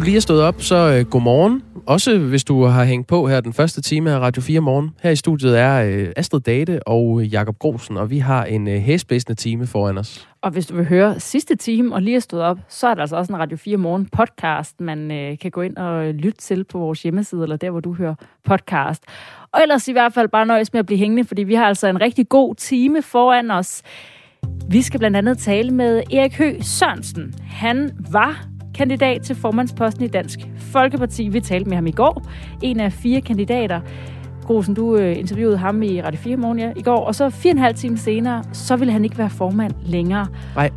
Du lige er stået op, så øh, god morgen. Også hvis du har hængt på her den første time af Radio 4 morgen. Her i studiet er øh, Astrid Date og øh, Jakob Grosen, og vi har en øh, hæsblæsende time foran os. Og hvis du vil høre sidste time og lige er stået op, så er der altså også en Radio 4 Morgen podcast, man øh, kan gå ind og lytte til på vores hjemmeside, eller der, hvor du hører podcast. Og ellers i hvert fald bare nøjes med at blive hængende, fordi vi har altså en rigtig god time foran os. Vi skal blandt andet tale med Erik Høgh Sørensen. Han var kandidat til formandsposten i Dansk Folkeparti. Vi talte med ham i går. En af fire kandidater. Grosen, du øh, interviewede ham i Radio 4 morgen ja, i går, og så fire og en halv time senere, så ville han ikke være formand længere. Nej.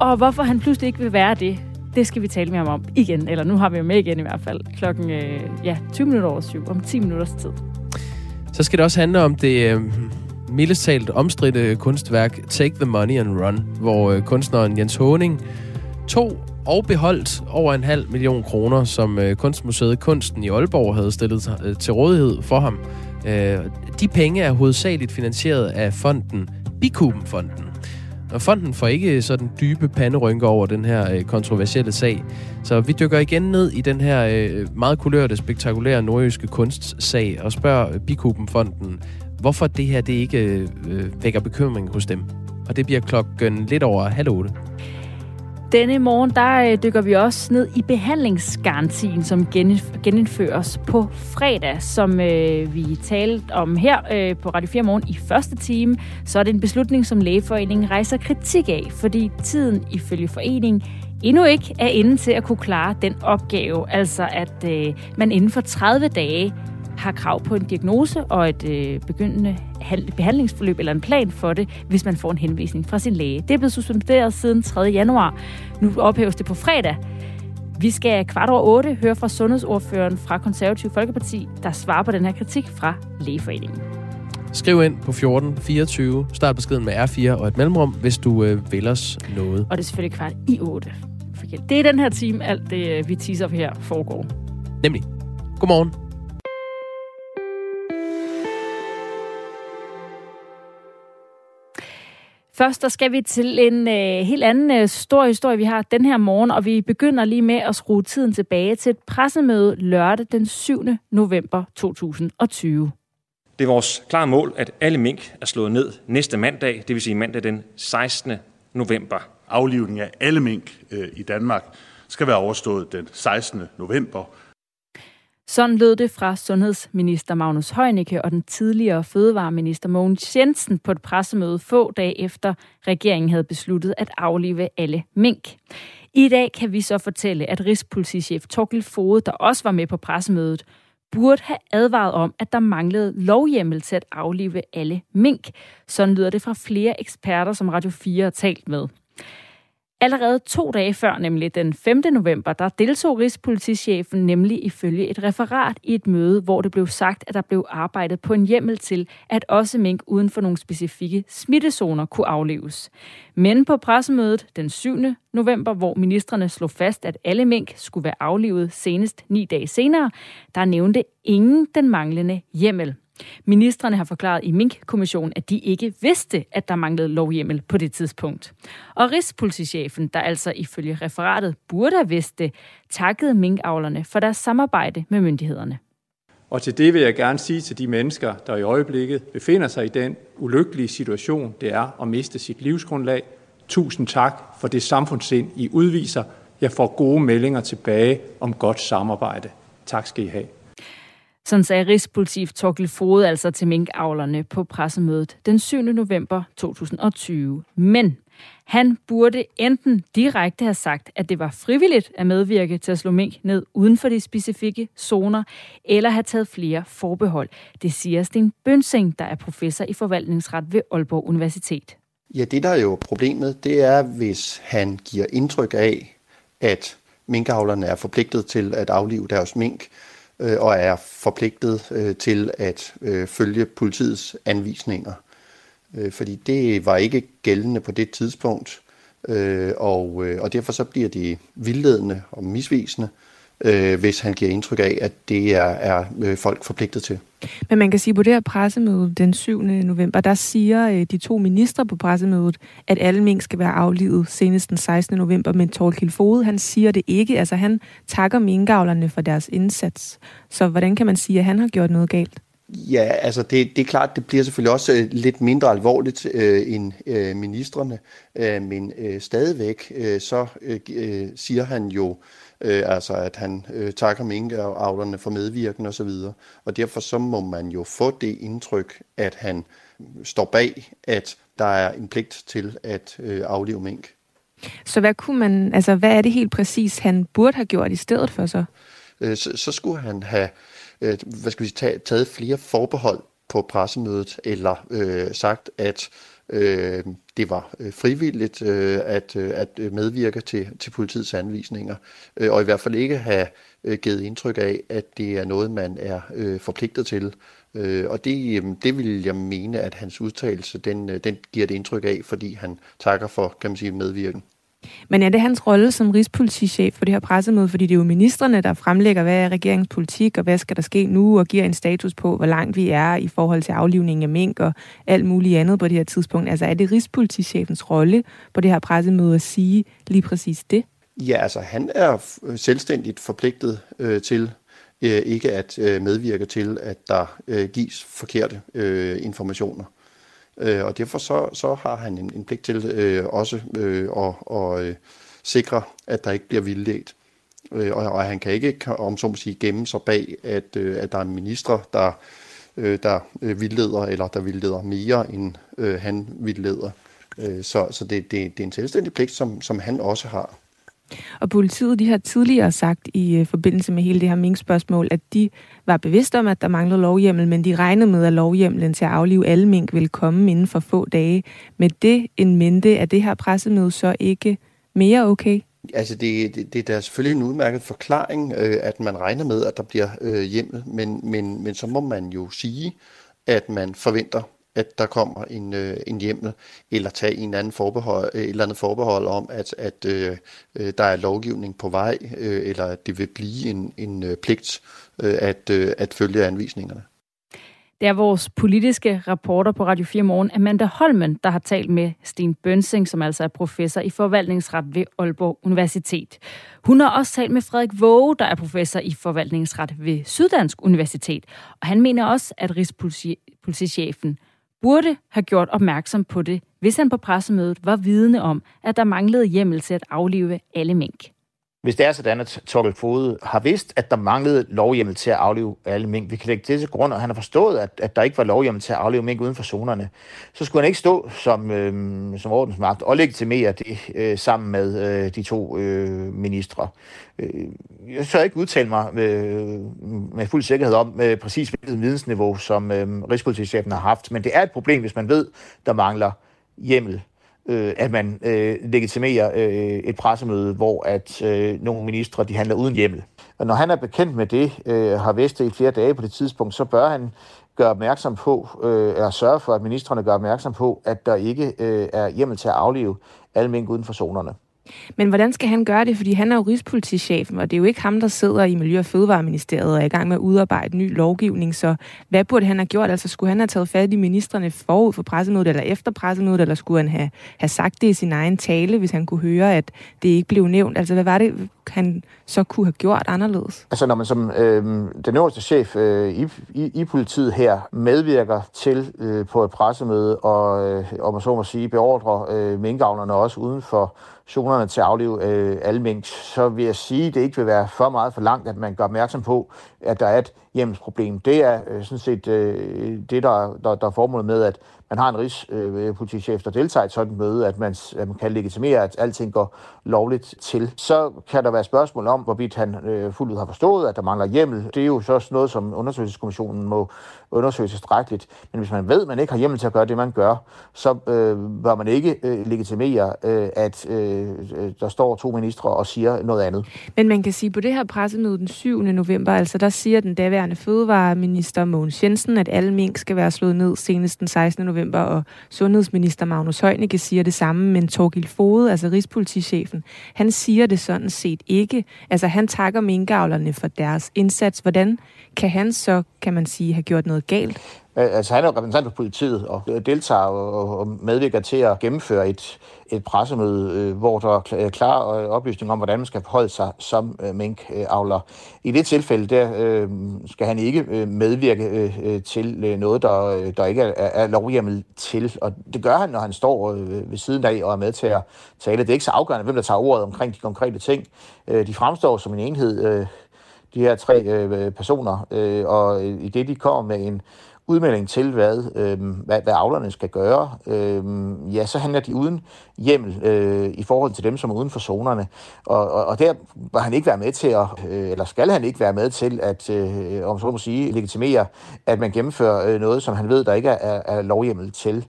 Og hvorfor han pludselig ikke vil være det, det skal vi tale med ham om igen. Eller nu har vi ham med igen i hvert fald. Klokken øh, ja, 20 minutter over syv, om 10 minutters tid. Så skal det også handle om det øh, mildest talt omstridte kunstværk Take the Money and Run, hvor øh, kunstneren Jens Honing tog og beholdt over en halv million kroner, som øh, Kunstmuseet Kunsten i Aalborg havde stillet øh, til rådighed for ham. Øh, de penge er hovedsageligt finansieret af fonden Bikubenfonden. Og fonden får ikke sådan dybe panderynker over den her øh, kontroversielle sag. Så vi dykker igen ned i den her øh, meget kulørte, spektakulære nordjyske kunstsag og spørger Bikubenfonden, hvorfor det her det ikke øh, øh vækker bekymring hos dem. Og det bliver klokken lidt over halv otte. Denne morgen, der øh, dykker vi også ned i behandlingsgarantien, som genindføres på fredag, som øh, vi talte om her øh, på Radio 4 morgen i første time. Så er det en beslutning, som lægeforeningen rejser kritik af, fordi tiden ifølge foreningen endnu ikke er inde til at kunne klare den opgave. Altså at øh, man inden for 30 dage har krav på en diagnose og et øh, begyndende behandlingsforløb eller en plan for det, hvis man får en henvisning fra sin læge. Det er blevet suspenderet siden 3. januar. Nu ophæves det på fredag. Vi skal kvart over otte høre fra sundhedsordføreren fra Konservativ Folkeparti, der svarer på den her kritik fra Lægeforeningen. Skriv ind på 1424, start beskeden med R4 og et mellemrum, hvis du øh, vil os noget. Og det er selvfølgelig kvart i 8. Det er den her time, alt det øh, vi teaser op her foregår. Nemlig. Godmorgen. Først der skal vi til en øh, helt anden øh, stor historie, vi har den her morgen, og vi begynder lige med at skrue tiden tilbage til et pressemøde lørdag den 7. november 2020. Det er vores klare mål, at alle mink er slået ned næste mandag, det vil sige mandag den 16. november. Aflivning af alle mink øh, i Danmark skal være overstået den 16. november, sådan lød det fra sundhedsminister Magnus Heunicke og den tidligere fødevareminister Mogens Jensen på et pressemøde få dage efter regeringen havde besluttet at aflive alle mink. I dag kan vi så fortælle, at Rigspolitichef Torkel Fode, der også var med på pressemødet, burde have advaret om, at der manglede lovhjemmel til at aflive alle mink. Sådan lyder det fra flere eksperter, som Radio 4 har talt med. Allerede to dage før, nemlig den 5. november, der deltog Rigspolitichefen nemlig ifølge et referat i et møde, hvor det blev sagt, at der blev arbejdet på en hjemmel til, at også mink uden for nogle specifikke smittezoner kunne afleves. Men på pressemødet den 7. november, hvor ministerne slog fast, at alle mink skulle være aflevet senest ni dage senere, der nævnte ingen den manglende hjemmel. Ministerne har forklaret i Mink-kommissionen, at de ikke vidste, at der manglede lovhjemmel på det tidspunkt. Og Rigspolitichefen, der altså ifølge referatet burde have vidst det, takkede minkavlerne for deres samarbejde med myndighederne. Og til det vil jeg gerne sige til de mennesker, der i øjeblikket befinder sig i den ulykkelige situation, det er at miste sit livsgrundlag. Tusind tak for det samfundssind, I udviser. Jeg får gode meldinger tilbage om godt samarbejde. Tak skal I have. Sådan sagde Rigspolitiet Torkel Fode altså til minkavlerne på pressemødet den 7. november 2020. Men han burde enten direkte have sagt, at det var frivilligt at medvirke til at slå mink ned uden for de specifikke zoner, eller have taget flere forbehold. Det siger Sten Bønsing, der er professor i forvaltningsret ved Aalborg Universitet. Ja, det der er jo problemet, det er, hvis han giver indtryk af, at minkavlerne er forpligtet til at aflive deres mink, øh, og er forpligtet øh, til at øh, følge politiets anvisninger. Øh, fordi det var ikke gældende på det tidspunkt, øh, og, øh, og derfor så bliver de vildledende og misvisende øh, hvis han giver indtryk af, at det er, er øh, folk forpligtet til. Men man kan sige, at på det her pressemøde den 7. november, der siger øh, de to ministre på pressemødet, at alle mink skal være aflivet senest den 16. november, men Torkild Fode, han siger det ikke. Altså han takker minkavlerne for deres indsats. Så hvordan kan man sige, at han har gjort noget galt? Ja, altså det, det er klart, det bliver selvfølgelig også øh, lidt mindre alvorligt øh, end øh, ministerne, øh, men øh, stadigvæk øh, så øh, øh siger han jo, øh, altså at han øh, takker minkavlerne for medvirken osv., og, og derfor så må man jo få det indtryk, at han står bag, at der er en pligt til at øh, aflive mink. Så hvad kunne man, altså hvad er det helt præcis, han burde have gjort i stedet for så? Øh, så, så skulle han have øh, hvad skal vi sige, taget flere forbehold på pressemødet, eller øh, sagt, at øh, det var øh, frivilligt øh, at, øh, at øh, medvirke til, til politiets anvisninger, øh, og i hvert fald ikke have givet indtryk af, at det er noget, man er øh, forpligtet til. Øh, og det, det vil jeg mene, at hans udtalelse, den, den giver det indtryk af, fordi han takker for, kan man sige, medvirken. Men er det hans rolle som rigspolitichef for det her pressemøde? Fordi det er jo ministerne, der fremlægger, hvad er regeringens politik, og hvad skal der ske nu, og giver en status på, hvor langt vi er i forhold til aflivning af mink og alt muligt andet på det her tidspunkt. Altså er det rigspolitichefens rolle på det her pressemøde at sige lige præcis det? Ja, altså han er selvstændigt forpligtet øh, til øh, ikke at øh, medvirke til, at der øh, gives forkerte øh, informationer. Øh, og derfor så, så har han en, en pligt til øh, også øh, at, og, øh, sikre, at der ikke bliver vildledt. Øh, og, og han kan ikke, om så må sige, gemme sig bag, at, øh, at der er ministre, der, øh, der øh, vildleder, eller der vildleder mere, end øh, han vildleder. Øh, så så det, det, det er en selvstændig pligt, som, som han også har. Og politiet de har tidligere sagt i øh, forbindelse med hele det her minkspørgsmål, at de var bevidste om, at der manglede lovhjemmel, men de regnede med, at lovhjemmelen til at aflive alle mink ville komme inden for få dage. Med det en mente, er det her pressemøde så ikke mere okay? Altså det, det, det er da selvfølgelig en udmærket forklaring, øh, at man regner med, at der bliver øh, hjemmel, men, men, men så må man jo sige, at man forventer at der kommer en, øh, en hjemmel, eller tage en anden forbehold, øh, et eller andet forbehold om, at, at øh, øh, der er lovgivning på vej, øh, eller at det vil blive en, en øh, pligt øh, at, øh, at følge anvisningerne. Det er vores politiske rapporter på Radio 4 Morgen, Amanda Holmen, der har talt med Sten Bønsing, som altså er professor i forvaltningsret ved Aalborg Universitet. Hun har også talt med Frederik Våge, der er professor i forvaltningsret ved Syddansk Universitet. Og han mener også, at Rigspolitichefen burde have gjort opmærksom på det, hvis han på pressemødet var vidne om, at der manglede hjemmel til at aflive alle mink. Hvis det er sådan, at Torkel Fode har vidst, at der manglede lovhjemmel til at aflive alle mink, vi kan lægge det til grund, og han har forstået, at, at der ikke var lovhjemmel til at aflive mink uden for zonerne, så skulle han ikke stå som, øh, som ordensmagt og legitimere det øh, sammen med øh, de to øh, ministre. Øh, jeg tør ikke udtale mig med, med fuld sikkerhed om øh, præcis hvilket vidensniveau, som øh, Rigspolitichefen har haft, men det er et problem, hvis man ved, der mangler hjemmel øh, at man øh, legitimerer øh, et pressemøde, hvor at øh, nogle ministre de handler uden hjemmel. Og når han er bekendt med det, øh, har vidst det i flere dage på det tidspunkt, så bør han gøre opmærksom på, øh, eller sørge for, at ministerne gør opmærksom på, at der ikke øh, er hjemmel til at aflive alle mink uden for zonerne. Men hvordan skal han gøre det? Fordi han er jo rigspolitichefen, og det er jo ikke ham, der sidder i Miljø- og Fødevareministeriet og er i gang med at udarbejde ny lovgivning. Så hvad burde han have gjort? Altså skulle han have taget fat i ministerne forud for pressemødet eller efter pressemødet, eller skulle han have, have sagt det i sin egen tale, hvis han kunne høre, at det ikke blev nævnt? Altså hvad var det, han så kunne have gjort anderledes? Altså når man som øh, den øverste chef øh, i, i, i politiet her medvirker til øh, på et pressemøde og, øh, om man så må sige, beordrer øh, minkavlerne også uden for zonerne til at aflive øh, alle mink, så vil jeg sige, at det ikke vil være for meget for langt, at man gør opmærksom på, at der er et hjemmelsproblem. Det er øh, sådan set øh, det, der, der, der er formålet med, at man har en rigspolitichef, øh, der deltager i et sådan møde, at man, at man kan legitimere, at alting går lovligt til. Så kan der være spørgsmål om, hvorvidt han øh, fuldt ud har forstået, at der mangler hjemmel. Det er jo så noget, som undersøgelseskommissionen må undersøge tilstrækkeligt. Men hvis man ved, at man ikke har hjemmel til at gøre det, man gør, så øh, bør man ikke øh, legitimere, øh, at øh, øh der står to ministre og siger noget andet. Men man kan sige, på det her pressemøde den 7. november, altså der siger den daværende fødevareminister Mogens Jensen, at alle mink skal være slået ned senest den 16. november, og sundhedsminister Magnus Heunicke siger det samme, men Torgild Fode, altså chefen, han siger det sådan set ikke. Altså han takker minkavlerne for deres indsats. Hvordan kan han så, kan man sige, have gjort noget galt? Øh, altså han er jo repræsentant for politiet og øh, deltager og medvirker til at gennemføre et, et pressemøde, øh, hvor der er klar oplysning om, hvordan man skal forholde sig som minkavler. I det tilfælde, der skal han ikke medvirke til noget, der, der ikke er, er lovhjemmel til. Og det gør han, når han står ved siden af og er med til at tale. Det er ikke så afgørende, hvem der tager ordet omkring de konkrete ting. De fremstår som en enhed, de her tre personer, og i det, de kommer med en udmelding til, hvad, øh, hvad, hvad avlerne skal gøre, øh, ja, så handler de uden hjemmel øh, i forhold til dem, som er uden for zonerne. Og, og, og der var han ikke være med til at, øh, eller skal han ikke være med til at, øh, om så må sige, legitimere, at man gennemfører øh, noget, som han ved, der ikke er, er lovhjemmel til.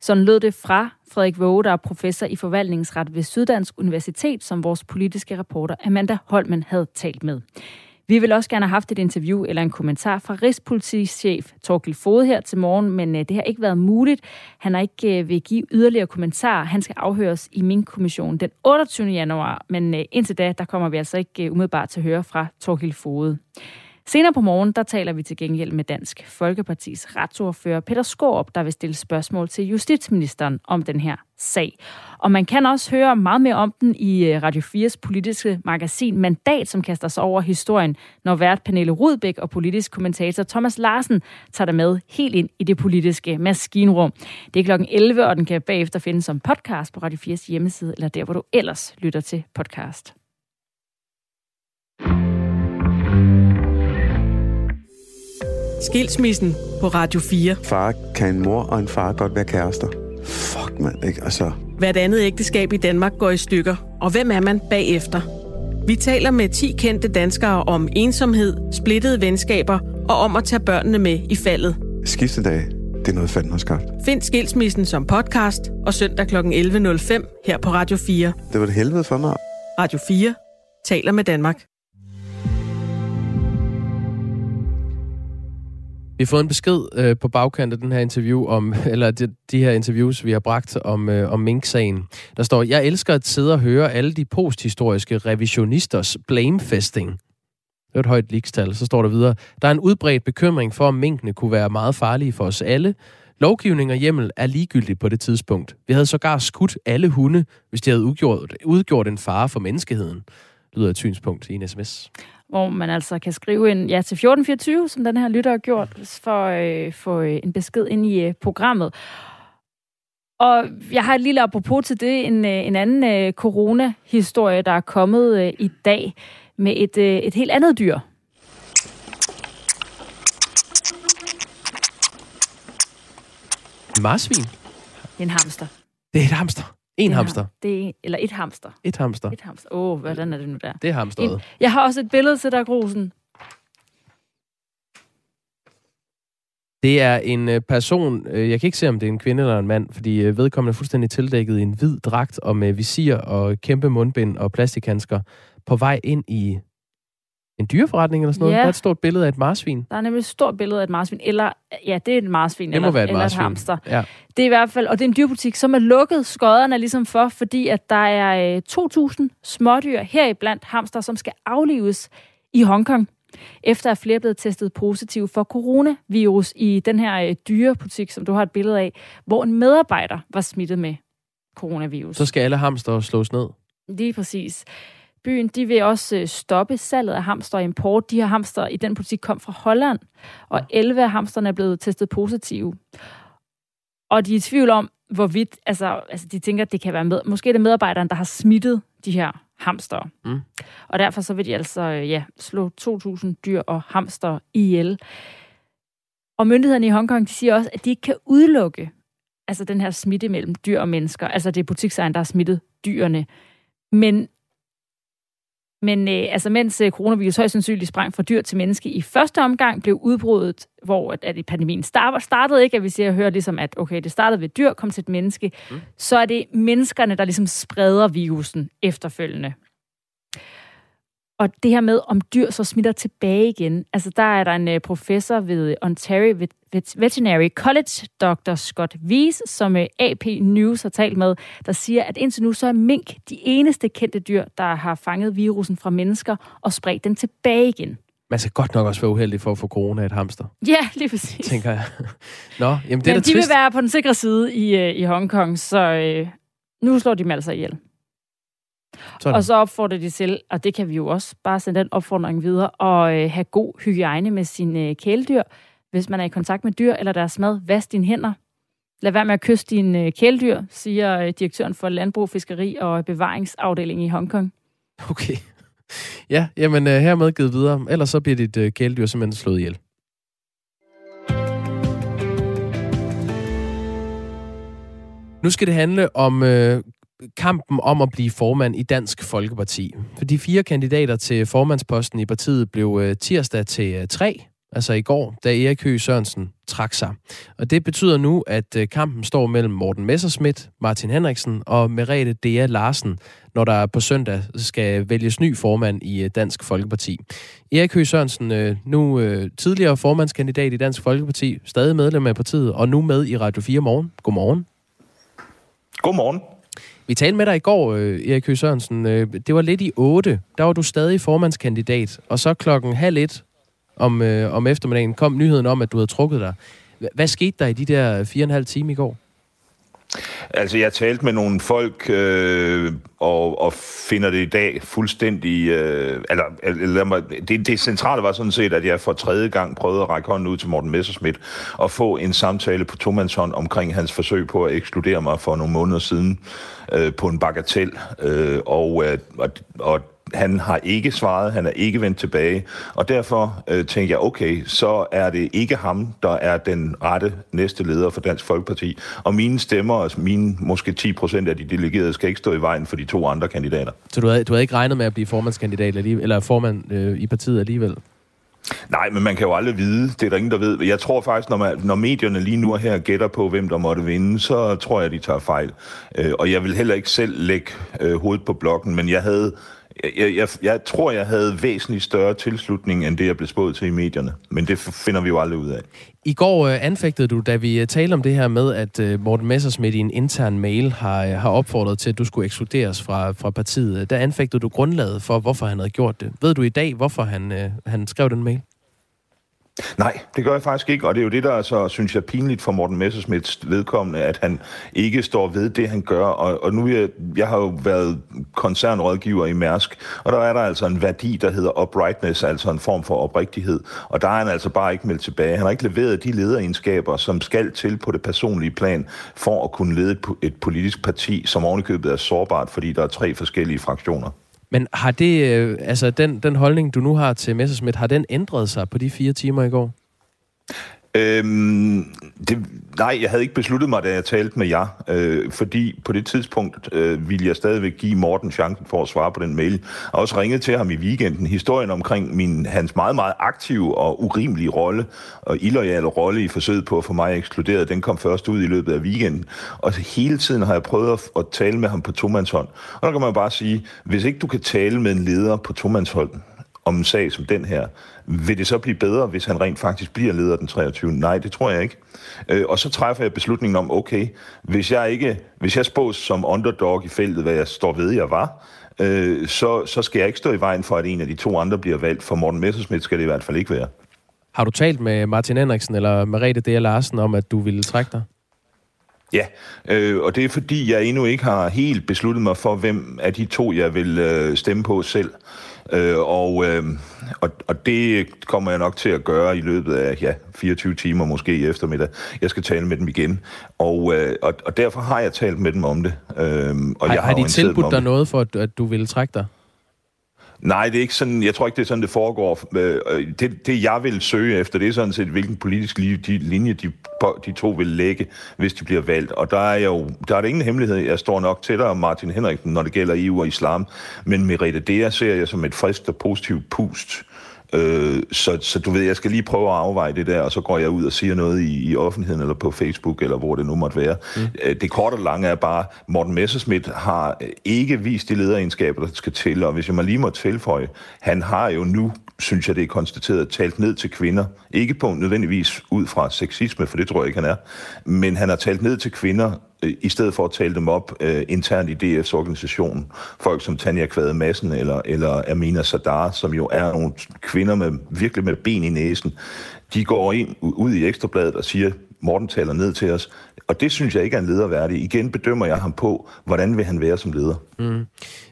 Sådan lød det fra Frederik Våge, der er professor i forvaltningsret ved Syddansk Universitet, som vores politiske reporter Amanda Holmen havde talt med. Vi vil også gerne have haft et interview eller en kommentar fra Rigspolitichef Torgild Fode her til morgen, men øh, det har ikke været muligt. Han har ikke øh, vil give yderligere kommentarer. Han skal afhøres i min kommission den 28. januar, men øh, indtil da, der kommer vi altså ikke umiddelbart til at høre fra Torgild Fode. Senere på morgen, der taler vi til gengæld med Dansk Folkepartis retsordfører Peter Skorup, der vil stille spørgsmål til justitsministeren om den her sag. Og man kan også høre meget mere om den i øh, Radio 4's politiske magasin Mandat, som kaster sig over historien, når vært Pernille Rudbæk og politisk kommentator Thomas Larsen tager dig med helt ind i det politiske maskinrum. Det er klokken 11, og den kan bagefter findes som podcast på Radio 4's hjemmeside, eller der, hvor du ellers lytter til podcast. Skilsmissen på Radio 4. Far kan en mor og en far godt være kærester. Fuck, mand, ikke? Altså... Hvert andet ægteskab i Danmark går i stykker. Og hvem er man bagefter? Vi taler med 10 kendte danskere om ensomhed, splittede venskaber og om at tage børnene med i faldet. Skiftedag, det er noget fanden har skabt. Find Skilsmissen som podcast og søndag kl. 11.05 her på Radio 4. Det var det helvede for mig. Radio 4 taler med Danmark. Vi har fået en besked øh, på bagkant af den her interview om, eller de, de her interviews, vi har bragt om, øh, om Mink-sagen. Der står, jeg elsker at sidde og høre alle de posthistoriske revisionisters blamefesting. Det er et højt likstal. Så står der videre, der er en udbredt bekymring for, om minkene kunne være meget farlige for os alle. Lovgivning og hjemmel er ligegyldigt på det tidspunkt. Vi havde sågar skudt alle hunde, hvis de havde udgjort, udgjort en fare for menneskeheden. Lyder et synspunkt i en sms hvor man altså kan skrive en ja til 1424, som den her lytter har gjort, for øh, få øh, en besked ind i øh, programmet. Og jeg har et lille apropos til det, en, øh, en anden øh, corona-historie, der er kommet øh, i dag med et, øh, et helt andet dyr. Marsvin? En hamster. Det er et hamster. En hamster. Det er, eller et hamster. Et hamster. Et hamster. Åh, oh, hvordan er det nu der? Det er hamsteret. Jeg har også et billede til dig, Grusen. Det er en øh, person, øh, jeg kan ikke se, om det er en kvinde eller en mand, fordi øh, vedkommende er fuldstændig tildækket i en hvid dragt og med visir og kæmpe mundbind og plastikhandsker på vej ind i en dyreforretning eller sådan noget. Ja. Der er et stort billede af et marsvin. Der er nemlig et stort billede af et marsvin. Eller, ja, det er et marsvin. Det eller, være et eller marsvin. et hamster. Ja. Det er i hvert fald, og det er en dyrbutik, som er lukket. Skodderne er ligesom for, fordi at der er 2.000 smådyr heriblandt hamster, som skal aflives i Hongkong efter at flere er blevet testet positiv for coronavirus i den her dyrebutik, som du har et billede af, hvor en medarbejder var smittet med coronavirus. Så skal alle hamster slås ned? Lige præcis. Byen de vil også øh, stoppe salget af hamster og import. De her hamster i den butik kom fra Holland, og 11 af hamsterne er blevet testet positive. Og de er i tvivl om, hvorvidt, altså, altså de tænker, at det kan være med, måske er det medarbejderen, der har smittet de her hamster. Mm. Og derfor så vil de altså øh, ja, slå 2.000 dyr og hamster ihjel. Og myndighederne i Hongkong de siger også, at de ikke kan udelukke altså den her smitte mellem dyr og mennesker. Altså det er butiksejeren, der har smittet dyrene. Men men øh, altså, mens øh, coronavirus højst sandsynligt sprang fra dyr til menneske i første omgang, blev udbruddet, hvor at, at pandemien startede, startede ikke, at vi siger, hører ligesom, at okay, det startede ved dyr, kom til et menneske, mm. så er det menneskerne, der ligesom spreder virusen efterfølgende. Og det her med, om dyr så smitter tilbage igen. Altså, der er der en uh, professor ved Ontario Veterinary College, Dr. Scott Wies, som øh, AP News har talt med, der siger, at indtil nu så er mink de eneste kendte dyr, der har fanget virusen fra mennesker og spredt den tilbage igen. Man skal godt nok også være uheldig for at få corona af et hamster. Ja, lige præcis. Tænker jeg. Nå, jamen det Men er da de trist. vil være på den sikre side i, uh, i Hongkong, så uh, nu slår de dem altså ihjel. Sådan. Og så opfordrer de til, og det kan vi jo også bare sende den opfordring videre, at øh, have god hygiejne med sine øh, kæledyr. Hvis man er i kontakt med dyr eller deres mad, vask dine hænder. Lad være med at kysse dine øh, kæledyr, siger øh, direktøren for Landbrug, Fiskeri og Bevaringsafdeling i Hongkong. Okay. Ja, jamen øh, hermed givet videre. Ellers så bliver dit øh, kæledyr simpelthen slået ihjel. Nu skal det handle om øh, kampen om at blive formand i Dansk Folkeparti. For de fire kandidater til formandsposten i partiet blev øh, tirsdag til øh, tre, altså i går, da Erik Høgh Sørensen trak sig. Og det betyder nu, at øh, kampen står mellem Morten Messerschmidt, Martin Henriksen og Merete Dea Larsen, når der på søndag skal vælges ny formand i Dansk Folkeparti. Erik Høgh Sørensen, nu tidligere formandskandidat i Dansk Folkeparti, stadig medlem af partiet, og nu med i Radio 4 morgen. Godmorgen. Godmorgen. Vi talte med dig i går, øh, Erik Høgh Sørensen. Øh, det var lidt i 8. Der var du stadig formandskandidat. Og så klokken halv et om, øh, om eftermiddagen kom nyheden om, at du havde trukket dig. Hvad skete der i de der fire og en halv time i går? Altså, jeg talte med nogle folk, øh, og, og finder det i dag fuldstændig... Øh, eller, eller mig, det, det centrale var sådan set, at jeg for tredje gang prøvede at række hånden ud til Morten Messerschmidt og få en samtale på tomandshånd omkring hans forsøg på at ekskludere mig for nogle måneder siden øh, på en bagatel. Øh, og, øh, og, og han har ikke svaret, han er ikke vendt tilbage, og derfor øh, tænker jeg, okay, så er det ikke ham, der er den rette næste leder for Dansk Folkeparti, og mine stemmer, altså mine måske 10 procent af de delegerede, skal ikke stå i vejen for de to andre kandidater. Så du havde, du havde ikke regnet med at blive formandskandidat eller formand øh, i partiet alligevel? Nej, men man kan jo aldrig vide. Det er der ingen, der ved. Jeg tror faktisk, når, man, når medierne lige nu her gætter på, hvem der måtte vinde, så tror jeg, de tager fejl. Øh, og jeg vil heller ikke selv lægge øh, hovedet på blokken, men jeg havde jeg, jeg, jeg tror, jeg havde væsentligt større tilslutning, end det, jeg blev spået til i medierne. Men det finder vi jo aldrig ud af. I går øh, anfægtede du, da vi øh, talte om det her med, at øh, Morten Messersmith i en intern mail har, øh, har opfordret til, at du skulle ekskluderes fra, fra partiet. Der anfægtede du grundlaget for, hvorfor han havde gjort det. Ved du i dag, hvorfor han, øh, han skrev den mail? Nej, det gør jeg faktisk ikke, og det er jo det, der er så, synes jeg, pinligt for Morten Messersmiths vedkommende, at han ikke står ved det, han gør. Og, og nu, jeg, jeg har jo været koncernrådgiver i Mærsk, og der er der altså en værdi, der hedder uprightness, altså en form for oprigtighed. Og der er han altså bare ikke meldt tilbage. Han har ikke leveret de lederegenskaber, som skal til på det personlige plan, for at kunne lede et politisk parti, som ovenikøbet er sårbart, fordi der er tre forskellige fraktioner. Men har det, øh, altså den, den holdning, du nu har til Messerschmidt, har den ændret sig på de fire timer i går? Øhm, det, nej, jeg havde ikke besluttet mig, da jeg talte med jer, øh, fordi på det tidspunkt øh, ville jeg stadigvæk give Morten chancen for at svare på den mail. Jeg har også ringet til ham i weekenden. Historien omkring min, hans meget, meget aktive og urimelige rolle og illoyale rolle i forsøget på at få mig ekskluderet, den kom først ud i løbet af weekenden. Og hele tiden har jeg prøvet at, at tale med ham på tomandshånd. Og der kan man bare sige, hvis ikke du kan tale med en leder på tomandshånd, om en sag som den her. Vil det så blive bedre, hvis han rent faktisk bliver leder den 23. Nej, det tror jeg ikke. Øh, og så træffer jeg beslutningen om, okay, hvis jeg ikke, hvis jeg spås som underdog i feltet, hvad jeg står ved, jeg var, øh, så, så skal jeg ikke stå i vejen for, at en af de to andre bliver valgt. For Morten Messersmith skal det i hvert fald ikke være. Har du talt med Martin Henriksen eller Merete D. Larsen om, at du ville trække dig? Ja, øh, og det er fordi, jeg endnu ikke har helt besluttet mig for, hvem af de to, jeg vil øh, stemme på selv. Øh, og, øh, og, og det kommer jeg nok til at gøre i løbet af ja, 24 timer måske i eftermiddag. Jeg skal tale med dem igen. Og, øh, og, og derfor har jeg talt med dem om det. Øh, og har, jeg har, har de tilbudt dig noget for, at, at du ville trække dig? Nej, det er ikke sådan, jeg tror ikke, det er sådan, det foregår. Øh, øh, det, det jeg vil søge efter, det er sådan set, hvilken politisk linje de, de to vil lægge, hvis de bliver valgt. Og der er jo der er det ingen hemmelighed. Jeg står nok tættere Martin Henriksen, når det gælder EU og islam. Men Merete Dea ser jeg som et frisk og positivt pust Øh, så, så du ved, jeg skal lige prøve at afveje det der, og så går jeg ud og siger noget i, i offentligheden, eller på Facebook, eller hvor det nu måtte være. Mm. Øh, det korte og lange er bare, Morten Messerschmidt har ikke vist de lederegenskaber, der skal til, og hvis jeg må lige må tilføje, han har jo nu synes jeg, det er konstateret, talt ned til kvinder. Ikke på nødvendigvis ud fra sexisme, for det tror jeg ikke, han er. Men han har talt ned til kvinder, øh, i stedet for at tale dem op øh, internt i DF's organisation. Folk som Tanja Kvade Madsen eller, eller Amina Sadar, som jo er nogle kvinder med virkelig med ben i næsen. De går ind ud i Ekstrabladet og siger, Morten taler ned til os. Og det synes jeg ikke er en lederværdig. Igen bedømmer jeg ham på, hvordan vil han være som leder. Mm.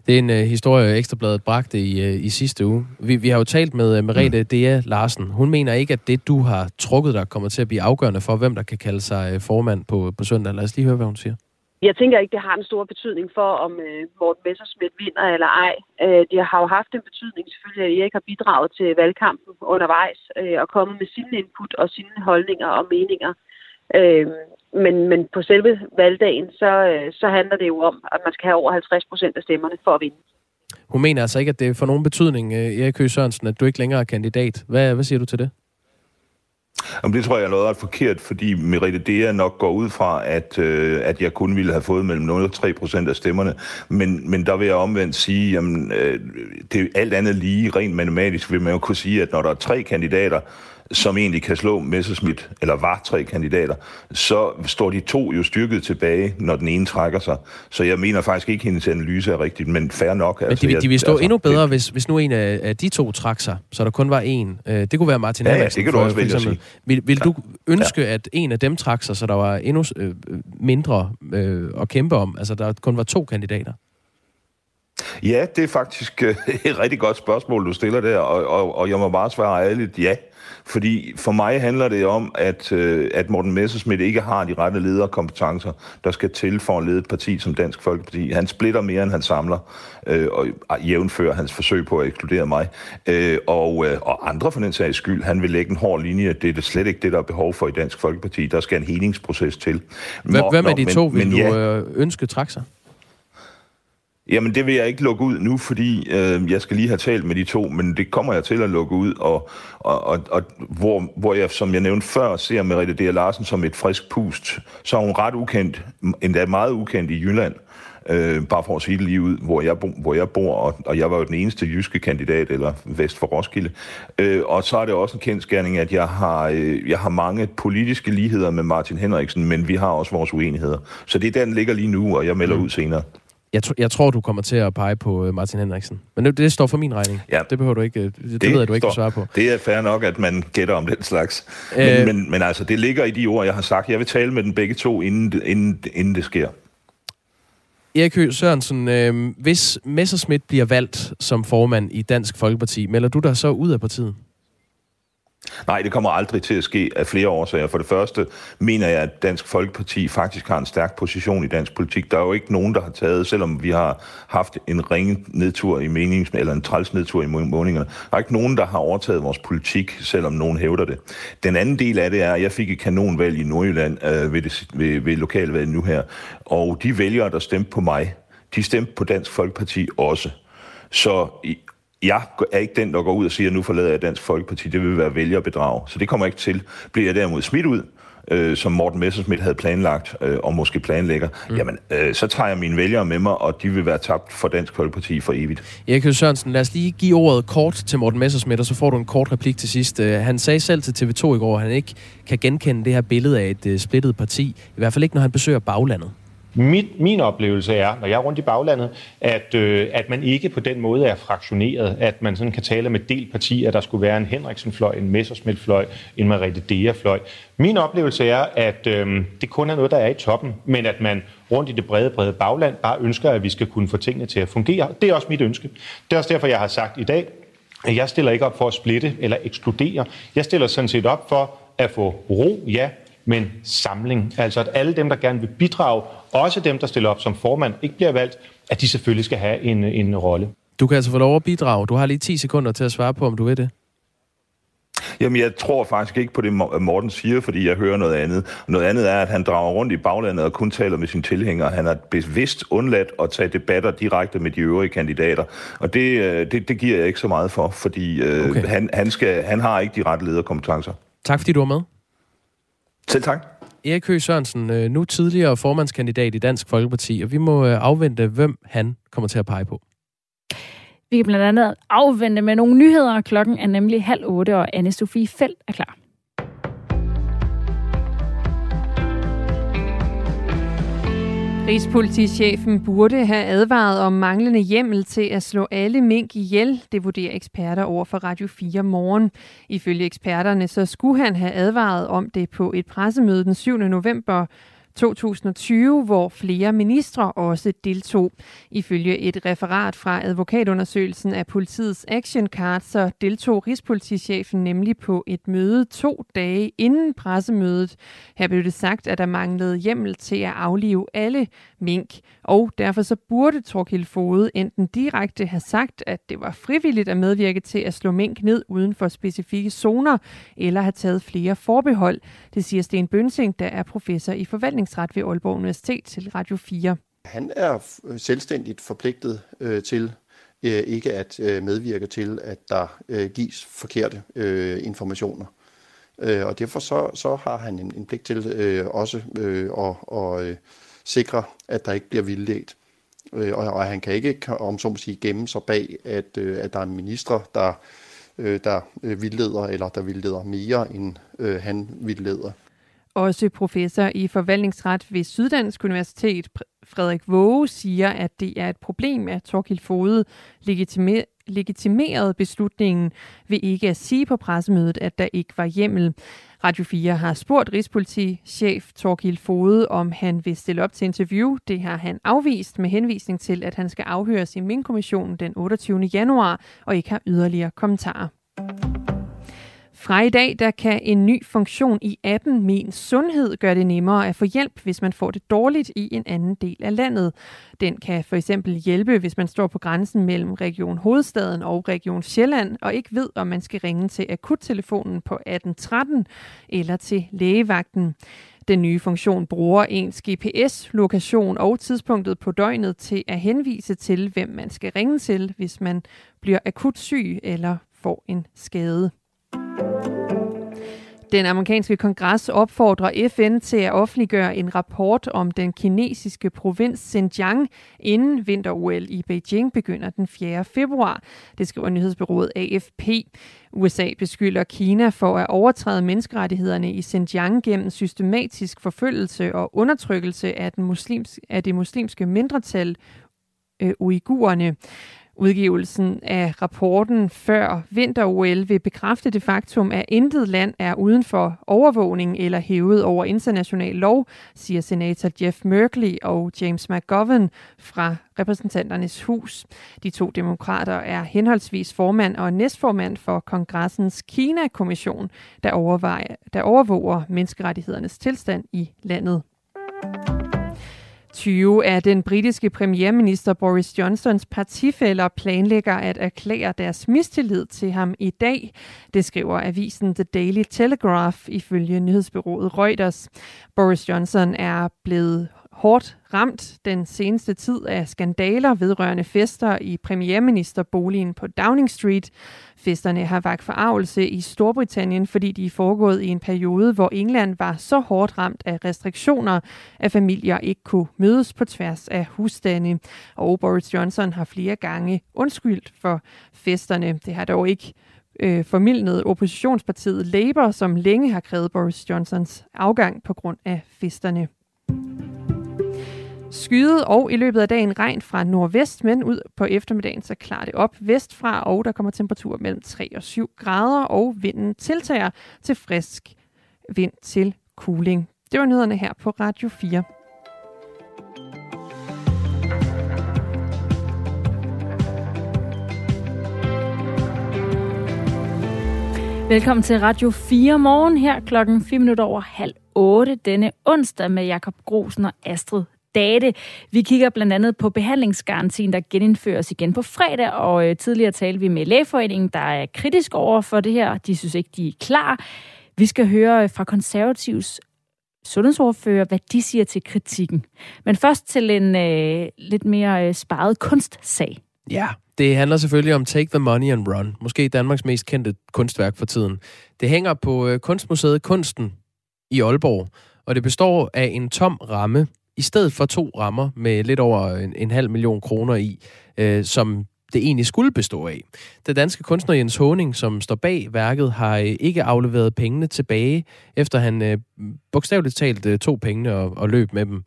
Det er en uh, historie, Ekstrabladet bragte i, uh, i sidste uge. Vi, vi har jo talt med uh, Merete mm. Dea Larsen. Hun mener ikke, at det, du har trukket dig, kommer til at blive afgørende for, hvem der kan kalde sig uh, formand på, på søndag. Lad os lige høre, hvad hun siger. Jeg tænker ikke, det har en stor betydning for, om uh, Morten Messersmith vinder eller ej. Uh, det har jo haft en betydning selvfølgelig, at Erik har bidraget til valgkampen undervejs uh, og kommet med sine input og sine holdninger og meninger. Øh, men, men på selve valgdagen, så, øh, så handler det jo om, at man skal have over 50 procent af stemmerne for at vinde. Hun mener altså ikke, at det får nogen betydning, øh, Erik Høgh Sørensen, at du ikke længere er kandidat. Hvad, hvad siger du til det? Jamen, det tror jeg er noget ret forkert, fordi Merete Dea nok går ud fra, at, øh, at jeg kun ville have fået mellem 0 og 3 procent af stemmerne. Men, men der vil jeg omvendt sige, at øh, det er alt andet lige, rent matematisk vil man jo kunne sige, at når der er tre kandidater, som egentlig kan slå Messerschmidt, eller var tre kandidater, så står de to jo styrket tilbage, når den ene trækker sig. Så jeg mener faktisk ikke, at hendes analyse er rigtigt, men fair nok. Men altså, de, de vil stå altså, endnu bedre, hvis, hvis nu en af, af de to trak sig, så der kun var en. Øh, det kunne være Martin ja, ja, det kan du også vælge at sige. Vil, vil du ønske, ja. at en af dem trak sig, så der var endnu øh, mindre øh, at kæmpe om? Altså, der kun var to kandidater? Ja, det er faktisk øh, et rigtig godt spørgsmål, du stiller der, og, og, og jeg må bare svare ærligt ja. Fordi for mig handler det om, at, øh, at Morten Messerschmidt ikke har de rette lederkompetencer, der skal til for at lede et parti som Dansk Folkeparti. Han splitter mere, end han samler, øh, og jævnfører hans forsøg på at ekskludere mig. Øh, og, øh, og andre for den sags skyld, han vil lægge en hård linje. Det er det slet ikke det, der er behov for i Dansk Folkeparti. Der skal en helingsproces til. Hvem af de to vil men, du ja, øh, ønske træk sig? Jamen, det vil jeg ikke lukke ud nu, fordi øh, jeg skal lige have talt med de to, men det kommer jeg til at lukke ud, og, og, og, og hvor, hvor jeg, som jeg nævnte før, ser Merete D. Larsen som et frisk pust, så er hun ret ukendt, endda meget ukendt i Jylland, øh, bare for at sige det lige ud, hvor jeg, bo, hvor jeg bor, og, og jeg var jo den eneste jyske kandidat, eller vest for Roskilde. Øh, og så er det også en kendskærning, at jeg har, øh, jeg har mange politiske ligheder med Martin Henriksen, men vi har også vores uenigheder. Så det er der, den ligger lige nu, og jeg melder mm. ud senere. Jeg, jeg tror, du kommer til at pege på øh, Martin Henriksen. Men det, det står for min regning. Ja. Det behøver du ikke. Det, det ved jeg, du ikke kan svare på. Det er fair nok, at man gætter om den slags. Men, øh, men, men altså, det ligger i de ord, jeg har sagt. Jeg vil tale med den begge to, inden, inden, inden det sker. Erik Høgh Sørensen, øh, hvis Messerschmidt bliver valgt som formand i Dansk Folkeparti, melder du dig så ud af partiet? Nej, det kommer aldrig til at ske af flere årsager. For det første mener jeg, at Dansk Folkeparti faktisk har en stærk position i dansk politik. Der er jo ikke nogen, der har taget, selvom vi har haft en ringe nedtur i menings, eller en træls nedtur i måningerne. Der er ikke nogen, der har overtaget vores politik, selvom nogen hævder det. Den anden del af det er, at jeg fik et kanonvalg i Nordjylland øh, ved, det, ved, ved lokalvalget nu her. Og de vælgere, der stemte på mig, de stemte på Dansk Folkeparti også. Så jeg er ikke den, der går ud og siger, at nu forlader jeg Dansk Folkeparti. Det vil være vælgerbedrag. Så det kommer ikke til. Bliver jeg derimod smidt ud, øh, som Morten Messersmith havde planlagt, øh, og måske planlægger, mm. jamen, øh, så tager jeg mine vælgere med mig, og de vil være tabt for Dansk Folkeparti for evigt. Erik Sørensen, lad os lige give ordet kort til Morten Messersmith, og så får du en kort replik til sidst. Øh, han sagde selv til TV2 i går, at han ikke kan genkende det her billede af et uh, splittet parti, i hvert fald ikke, når han besøger baglandet. Mit, min oplevelse er, når jeg er rundt i baglandet, at, øh, at man ikke på den måde er fraktioneret, at man sådan kan tale med delt parti, at der skulle være en Henriksen-fløj, en Messersmith-fløj, en Merete Dea-fløj. Min oplevelse er, at øh, det kun er noget, der er i toppen, men at man rundt i det brede, brede bagland bare ønsker, at vi skal kunne få tingene til at fungere. Det er også mit ønske. Det er også derfor, jeg har sagt i dag, at jeg stiller ikke op for at splitte eller ekskludere. Jeg stiller sådan set op for at få ro, ja, men samling. Altså at alle dem, der gerne vil bidrage, også dem, der stiller op som formand, ikke bliver valgt, at de selvfølgelig skal have en, en rolle. Du kan altså få lov at bidrage. Du har lige 10 sekunder til at svare på, om du vil det. Jamen, jeg tror faktisk ikke på det, Morten siger, fordi jeg hører noget andet. Noget andet er, at han drager rundt i baglandet og kun taler med sine tilhængere. Han har bevidst undladt at tage debatter direkte med de øvrige kandidater. Og det, øh, det, det giver jeg ikke så meget for, fordi øh, okay. han, han, skal, han har ikke de rette lederkompetencer. Tak fordi du var med. Selv tak. Erik Høgh Sørensen, øh, nu tidligere formandskandidat i Dansk Folkeparti, og vi må afvente, hvem han kommer til at pege på. Vi kan blandt andet afvente med nogle nyheder. Klokken er nemlig halv otte, og Anne-Sophie Felt er klar. Rigspolitichefen burde have advaret om manglende hjemmel til at slå alle mink ihjel. Det vurderer eksperter over for Radio 4 morgen. Ifølge eksperterne så skulle han have advaret om det på et pressemøde den 7. november 2020, hvor flere ministre også deltog. Ifølge et referat fra advokatundersøgelsen af politiets action card, så deltog Rigspolitichefen nemlig på et møde to dage inden pressemødet. Her blev det sagt, at der manglede hjemmel til at aflive alle mink, og derfor så burde Torkild Fode enten direkte have sagt, at det var frivilligt at medvirke til at slå mink ned uden for specifikke zoner, eller have taget flere forbehold. Det siger Sten Bønsing, der er professor i forvaltningsret ved Aalborg Universitet til Radio 4. Han er øh, selvstændigt forpligtet øh, til øh, ikke at øh, medvirke til, at der øh, gives forkerte øh, informationer. Øh, og derfor så, så har han en, en pligt til øh, også øh, at, og, øh, sikre, at der ikke bliver vildledt. Øh, og, og han kan ikke, om så må sige, gemme sig bag, at, øh, at der er en minister, der, øh, der øh, vildleder, eller der vildleder mere, end øh, han vildleder. Også professor i forvaltningsret ved Syddansk Universitet, Frederik Våge, siger, at det er et problem, at Torkild Fode legitimer legitimerede beslutningen ved ikke at sige på pressemødet, at der ikke var hjemmel. Radio 4 har spurgt Rigspolitichef Torgild Fode, om han vil stille op til interview. Det har han afvist med henvisning til, at han skal afhøres i Min-kommissionen den 28. januar og ikke har yderligere kommentarer. Fra i dag, der kan en ny funktion i appen Min Sundhed gøre det nemmere at få hjælp, hvis man får det dårligt i en anden del af landet. Den kan for eksempel hjælpe, hvis man står på grænsen mellem Region Hovedstaden og Region Sjælland, og ikke ved, om man skal ringe til akuttelefonen på 1813 eller til lægevagten. Den nye funktion bruger ens GPS-lokation og tidspunktet på døgnet til at henvise til, hvem man skal ringe til, hvis man bliver akut syg eller får en skade. Den amerikanske kongres opfordrer FN til at offentliggøre en rapport om den kinesiske provins Xinjiang, inden vinter-OL i Beijing begynder den 4. februar. Det skriver nyhedsbyrået AFP. USA beskylder Kina for at overtræde menneskerettighederne i Xinjiang gennem systematisk forfølgelse og undertrykkelse af, den muslims, af det muslimske mindretal øh, uigurerne. Udgivelsen af rapporten før vinter-OL vil bekræfte det faktum, at intet land er uden for overvågning eller hævet over international lov, siger senator Jeff Merkley og James McGovern fra repræsentanternes hus. De to demokrater er henholdsvis formand og næstformand for kongressens Kina-kommission, der, der overvåger menneskerettighedernes tilstand i landet. 20 af den britiske premierminister Boris Johnsons partifælder planlægger at erklære deres mistillid til ham i dag. Det skriver avisen The Daily Telegraph ifølge nyhedsbyrået Reuters. Boris Johnson er blevet hårdt ramt den seneste tid af skandaler vedrørende fester i premierministerboligen på Downing Street. Festerne har vagt forarvelse i Storbritannien, fordi de er foregået i en periode, hvor England var så hårdt ramt af restriktioner, at familier ikke kunne mødes på tværs af husstande. Og Boris Johnson har flere gange undskyldt for festerne. Det har dog ikke øh, oppositionspartiet Labour, som længe har krævet Boris Johnsons afgang på grund af festerne. Skyet og i løbet af dagen regn fra nordvest, men ud på eftermiddagen så klarer det op vestfra, og der kommer temperatur mellem 3 og 7 grader, og vinden tiltager til frisk vind til cooling. Det var nyhederne her på Radio 4. Velkommen til Radio 4 morgen her klokken 4 minutter over halv 8 denne onsdag med Jakob Grosen og Astrid Date. Vi kigger blandt andet på behandlingsgarantien, der genindføres igen på fredag, og øh, tidligere talte vi med Lægeforeningen, der er kritisk over for det her. De synes ikke, de er klar. Vi skal høre øh, fra konservativs sundhedsordfører, hvad de siger til kritikken. Men først til en øh, lidt mere øh, sparet kunstsag. Ja, det handler selvfølgelig om Take the Money and Run. Måske Danmarks mest kendte kunstværk for tiden. Det hænger på øh, Kunstmuseet Kunsten i Aalborg, og det består af en tom ramme, i stedet for to rammer med lidt over en, en halv million kroner i, øh, som det egentlig skulle bestå af. Den danske kunstner Jens Honing, som står bag værket, har øh, ikke afleveret pengene tilbage, efter han øh, bogstaveligt talt øh, tog pengene og, og løb med dem.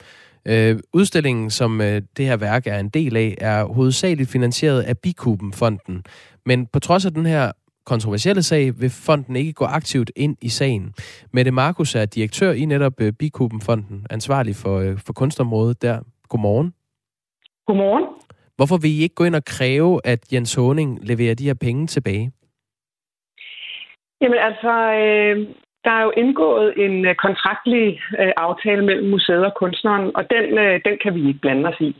Øh, udstillingen, som øh, det her værk er en del af, er hovedsageligt finansieret af Bikuben-fonden. Men på trods af den her kontroversielle sag, vil fonden ikke gå aktivt ind i sagen. Mette Markus er direktør i netop øh, Bikuben-fonden, ansvarlig for, øh, for kunstområdet der. Godmorgen. Godmorgen. Hvorfor vil I ikke gå ind og kræve, at Jens Honing leverer de her penge tilbage? Jamen altså, øh, der er jo indgået en øh, kontraktlig øh, aftale mellem museet og kunstneren, og den, øh, den kan vi ikke blande os i.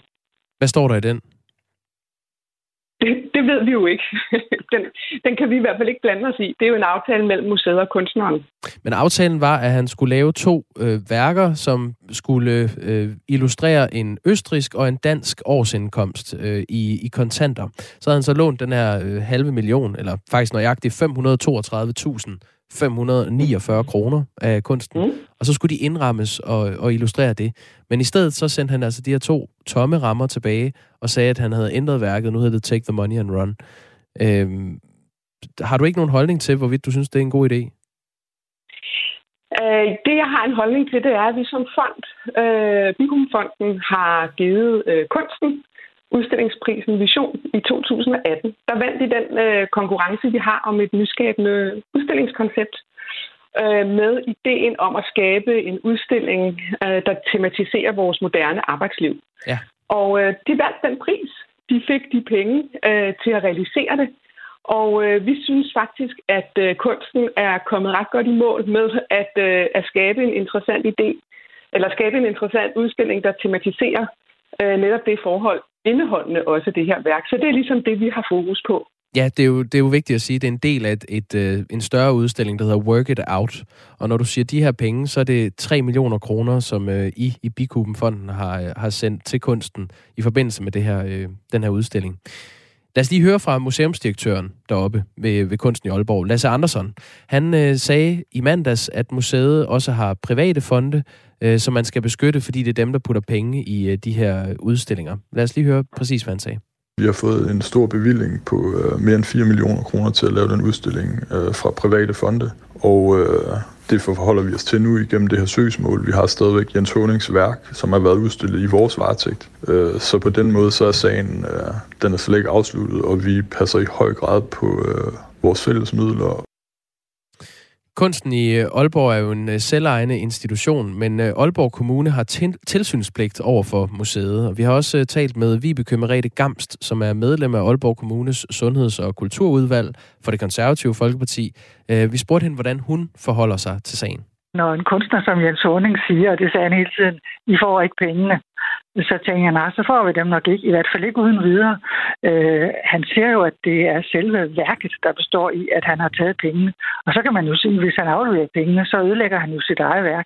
Hvad står der i den? Det, det ved vi jo ikke. Den, den kan vi i hvert fald ikke blande os i. Det er jo en aftale mellem museet og kunstneren. Men aftalen var, at han skulle lave to øh, værker, som skulle øh, illustrere en østrisk og en dansk årsindkomst øh, i, i kontanter. Så havde han så lånt den her øh, halve million, eller faktisk nøjagtigt 532.000 549 kroner af kunsten, mm. og så skulle de indrammes og, og illustrere det. Men i stedet så sendte han altså de her to tomme rammer tilbage, og sagde, at han havde ændret værket, nu hedder det Take the Money and Run. Øhm, har du ikke nogen holdning til, hvorvidt du synes, det er en god idé? Øh, det, jeg har en holdning til, det er, at vi som fond, øh, Bigumfonden, har givet øh, kunsten udstillingsprisen Vision i 2018. Der vandt de den øh, konkurrence, vi har om et nyskabende udstillingskoncept øh, med ideen om at skabe en udstilling, øh, der tematiserer vores moderne arbejdsliv. Ja. Og øh, de vandt den pris. De fik de penge øh, til at realisere det. Og øh, vi synes faktisk, at øh, kunsten er kommet ret godt i mål med at, øh, at skabe en interessant idé, eller skabe en interessant udstilling, der tematiserer øh, netop det forhold, indeholdende også det her værk. Så det er ligesom det, vi har fokus på. Ja, det er, jo, det er jo vigtigt at sige, at det er en del af et, et, øh, en større udstilling, der hedder Work It Out. Og når du siger de her penge, så er det 3 millioner kroner, som øh, I i Bikubenfonden har, øh, har sendt til kunsten i forbindelse med det her, øh, den her udstilling. Lad os lige høre fra museumsdirektøren deroppe ved, ved Kunsten i Aalborg, Lasse Andersson. Han øh, sagde i mandags, at museet også har private fonde, øh, som man skal beskytte, fordi det er dem, der putter penge i øh, de her øh, udstillinger. Lad os lige høre præcis, hvad han sagde. Vi har fået en stor bevilling på øh, mere end 4 millioner kroner til at lave den udstilling øh, fra private fonde. Og øh, det forholder vi os til nu igennem det her søgsmål. Vi har stadigvæk Jens Honings værk, som har været udstillet i vores varetægt. Øh, så på den måde så er sagen øh, den er slet ikke afsluttet, og vi passer i høj grad på øh, vores fælles midler Kunsten i øh, Aalborg er jo en øh, selvejende institution, men øh, Aalborg Kommune har tilsynspligt over for museet. Og vi har også talt med Vibeke Merete Gamst, som er medlem af Aalborg Kommunes Sundheds- og Kulturudvalg for det konservative Folkeparti. Vi spurgte hende, hvordan hun forholder sig til sagen. Når en kunstner som Jens Horning siger, og det sagde han hele tiden, I får ikke pengene, så tænker jeg, nej, så får vi dem nok ikke, i hvert fald ikke uden videre. Øh, han ser jo, at det er selve værket, der består i, at han har taget pengene. Og så kan man jo sige, at hvis han afleverer pengene, så ødelægger han jo sit eget værk.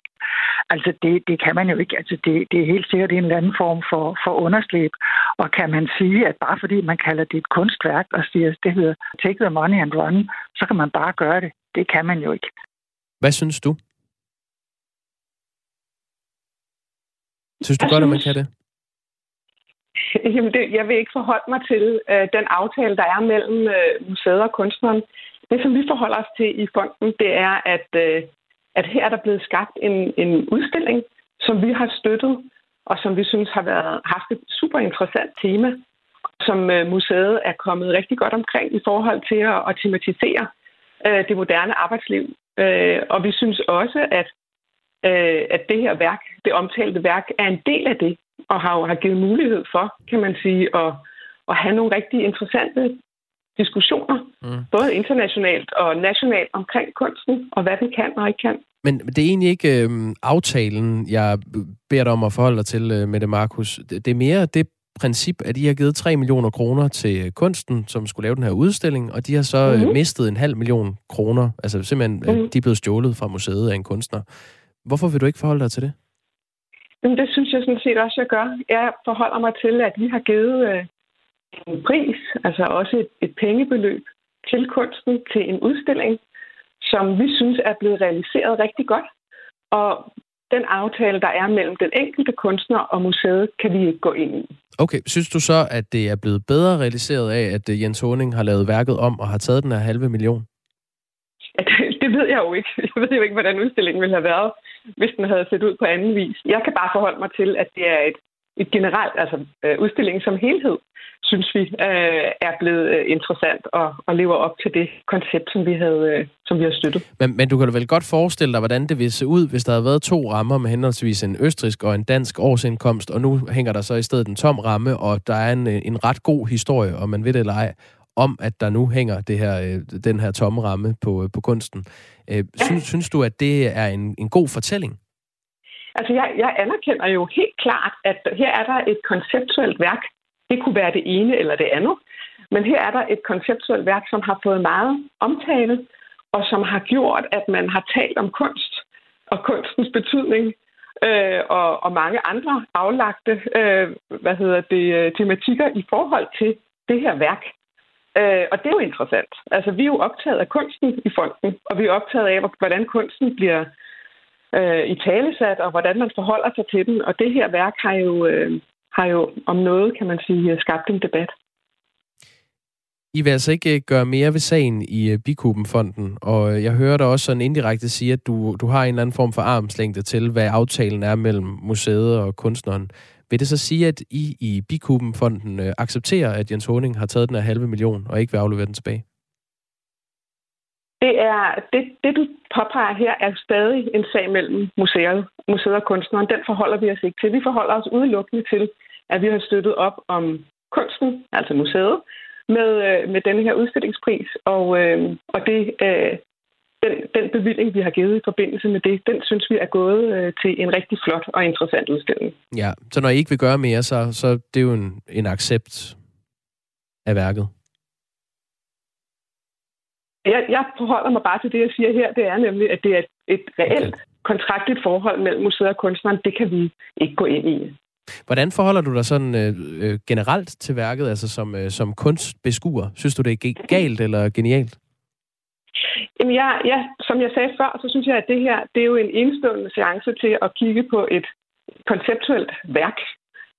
Altså, det, det kan man jo ikke. Altså, det, det er helt sikkert en eller anden form for, for underslæb. Og kan man sige, at bare fordi man kalder det et kunstværk, og siger, at det hedder take the money and run, så kan man bare gøre det. Det kan man jo ikke. Hvad synes du? Synes du godt, at man kan det? Jamen, det, jeg vil ikke forholde mig til øh, den aftale, der er mellem øh, museet og kunstneren. Det, som vi forholder os til i fonden, det er, at, øh, at her er der blevet skabt en, en udstilling, som vi har støttet, og som vi synes har været, haft et super interessant tema, som øh, museet er kommet rigtig godt omkring i forhold til at, at tematisere øh, det moderne arbejdsliv. Øh, og vi synes også, at, øh, at det her værk, det omtalte værk, er en del af det, og har har givet mulighed for, kan man sige, at, at have nogle rigtig interessante diskussioner, mm. både internationalt og nationalt omkring kunsten, og hvad den kan og ikke kan. Men det er egentlig ikke øh, aftalen, jeg beder dig om at forholde dig til, øh, med det, Markus. Det, det er mere det princip, at I har givet 3 millioner kroner til kunsten, som skulle lave den her udstilling, og de har så mm-hmm. mistet en halv million kroner. Altså simpelthen, mm-hmm. de er blevet stjålet fra museet af en kunstner. Hvorfor vil du ikke forholde dig til det? Jamen, det synes jeg sådan set også, jeg gør. Jeg forholder mig til, at vi har givet øh, en pris, altså også et, et pengebeløb til kunsten til en udstilling, som vi synes er blevet realiseret rigtig godt. Og den aftale, der er mellem den enkelte kunstner og museet, kan vi ikke gå ind i. Okay, synes du så, at det er blevet bedre realiseret af, at øh, Jens Honing har lavet værket om og har taget den her halve million? Ja, det, det ved jeg jo ikke. Jeg ved jo ikke, hvordan udstillingen ville have været, hvis den havde set ud på anden vis. Jeg kan bare forholde mig til, at det er et, et generelt, altså øh, udstillingen som helhed, synes vi øh, er blevet øh, interessant og, og lever op til det koncept, som vi havde, øh, som vi har støttet. Men, men du kan da vel godt forestille dig, hvordan det ville se ud, hvis der havde været to rammer med henholdsvis en østrisk og en dansk årsindkomst, og nu hænger der så i stedet en tom ramme, og der er en, øh, en ret god historie, om man ved det eller ej, om at der nu hænger det her, øh, den her tomme ramme på, på kunsten. Øh, ja. synes, synes du, at det er en, en god fortælling? Altså, jeg, jeg anerkender jo helt klart, at her er der et konceptuelt værk, det kunne være det ene eller det andet. Men her er der et konceptuelt værk, som har fået meget omtale, og som har gjort, at man har talt om kunst og kunstens betydning øh, og, og mange andre aflagte øh, hvad hedder det, øh, tematikker i forhold til det her værk. Øh, og det er jo interessant. Altså, vi er jo optaget af kunsten i fonden, og vi er optaget af, hvordan kunsten bliver øh, i talesat, og hvordan man forholder sig til den. Og det her værk har jo, øh, har jo om noget, kan man sige, øh, skabt en debat. I vil altså ikke øh, gøre mere ved sagen i øh, Bikubenfonden, og jeg hører dig også sådan indirekte sige, at du, du har en eller anden form for armslængde til, hvad aftalen er mellem museet og kunstneren. Vil det så sige, at I i Bikubenfonden øh, accepterer, at Jens Honing har taget den her halve million, og ikke vil aflevere den tilbage? Det, er, det, det, du påpeger her, er stadig en sag mellem museet, museet og kunstneren. Den forholder vi os ikke til. Vi forholder os udelukkende til, at vi har støttet op om kunsten, altså museet, med, øh, med denne her udstillingspris. Og, øh, og det, øh, den, den bevilling, vi har givet i forbindelse med det, den synes vi er gået øh, til en rigtig flot og interessant udstilling. Ja, så når I ikke vil gøre mere, så, så det er jo en, en accept af værket? Jeg, jeg forholder mig bare til det, jeg siger her. Det er nemlig, at det er et reelt okay. kontraktligt forhold mellem museet og kunstneren. Det kan vi ikke gå ind i. Hvordan forholder du dig sådan øh, øh, generelt til værket, altså som, øh, som kunstbeskuer? Synes du, det er galt eller genialt? Jamen, jeg, ja, som jeg sagde før, så synes jeg, at det her det er jo en enestående seance til at kigge på et konceptuelt værk.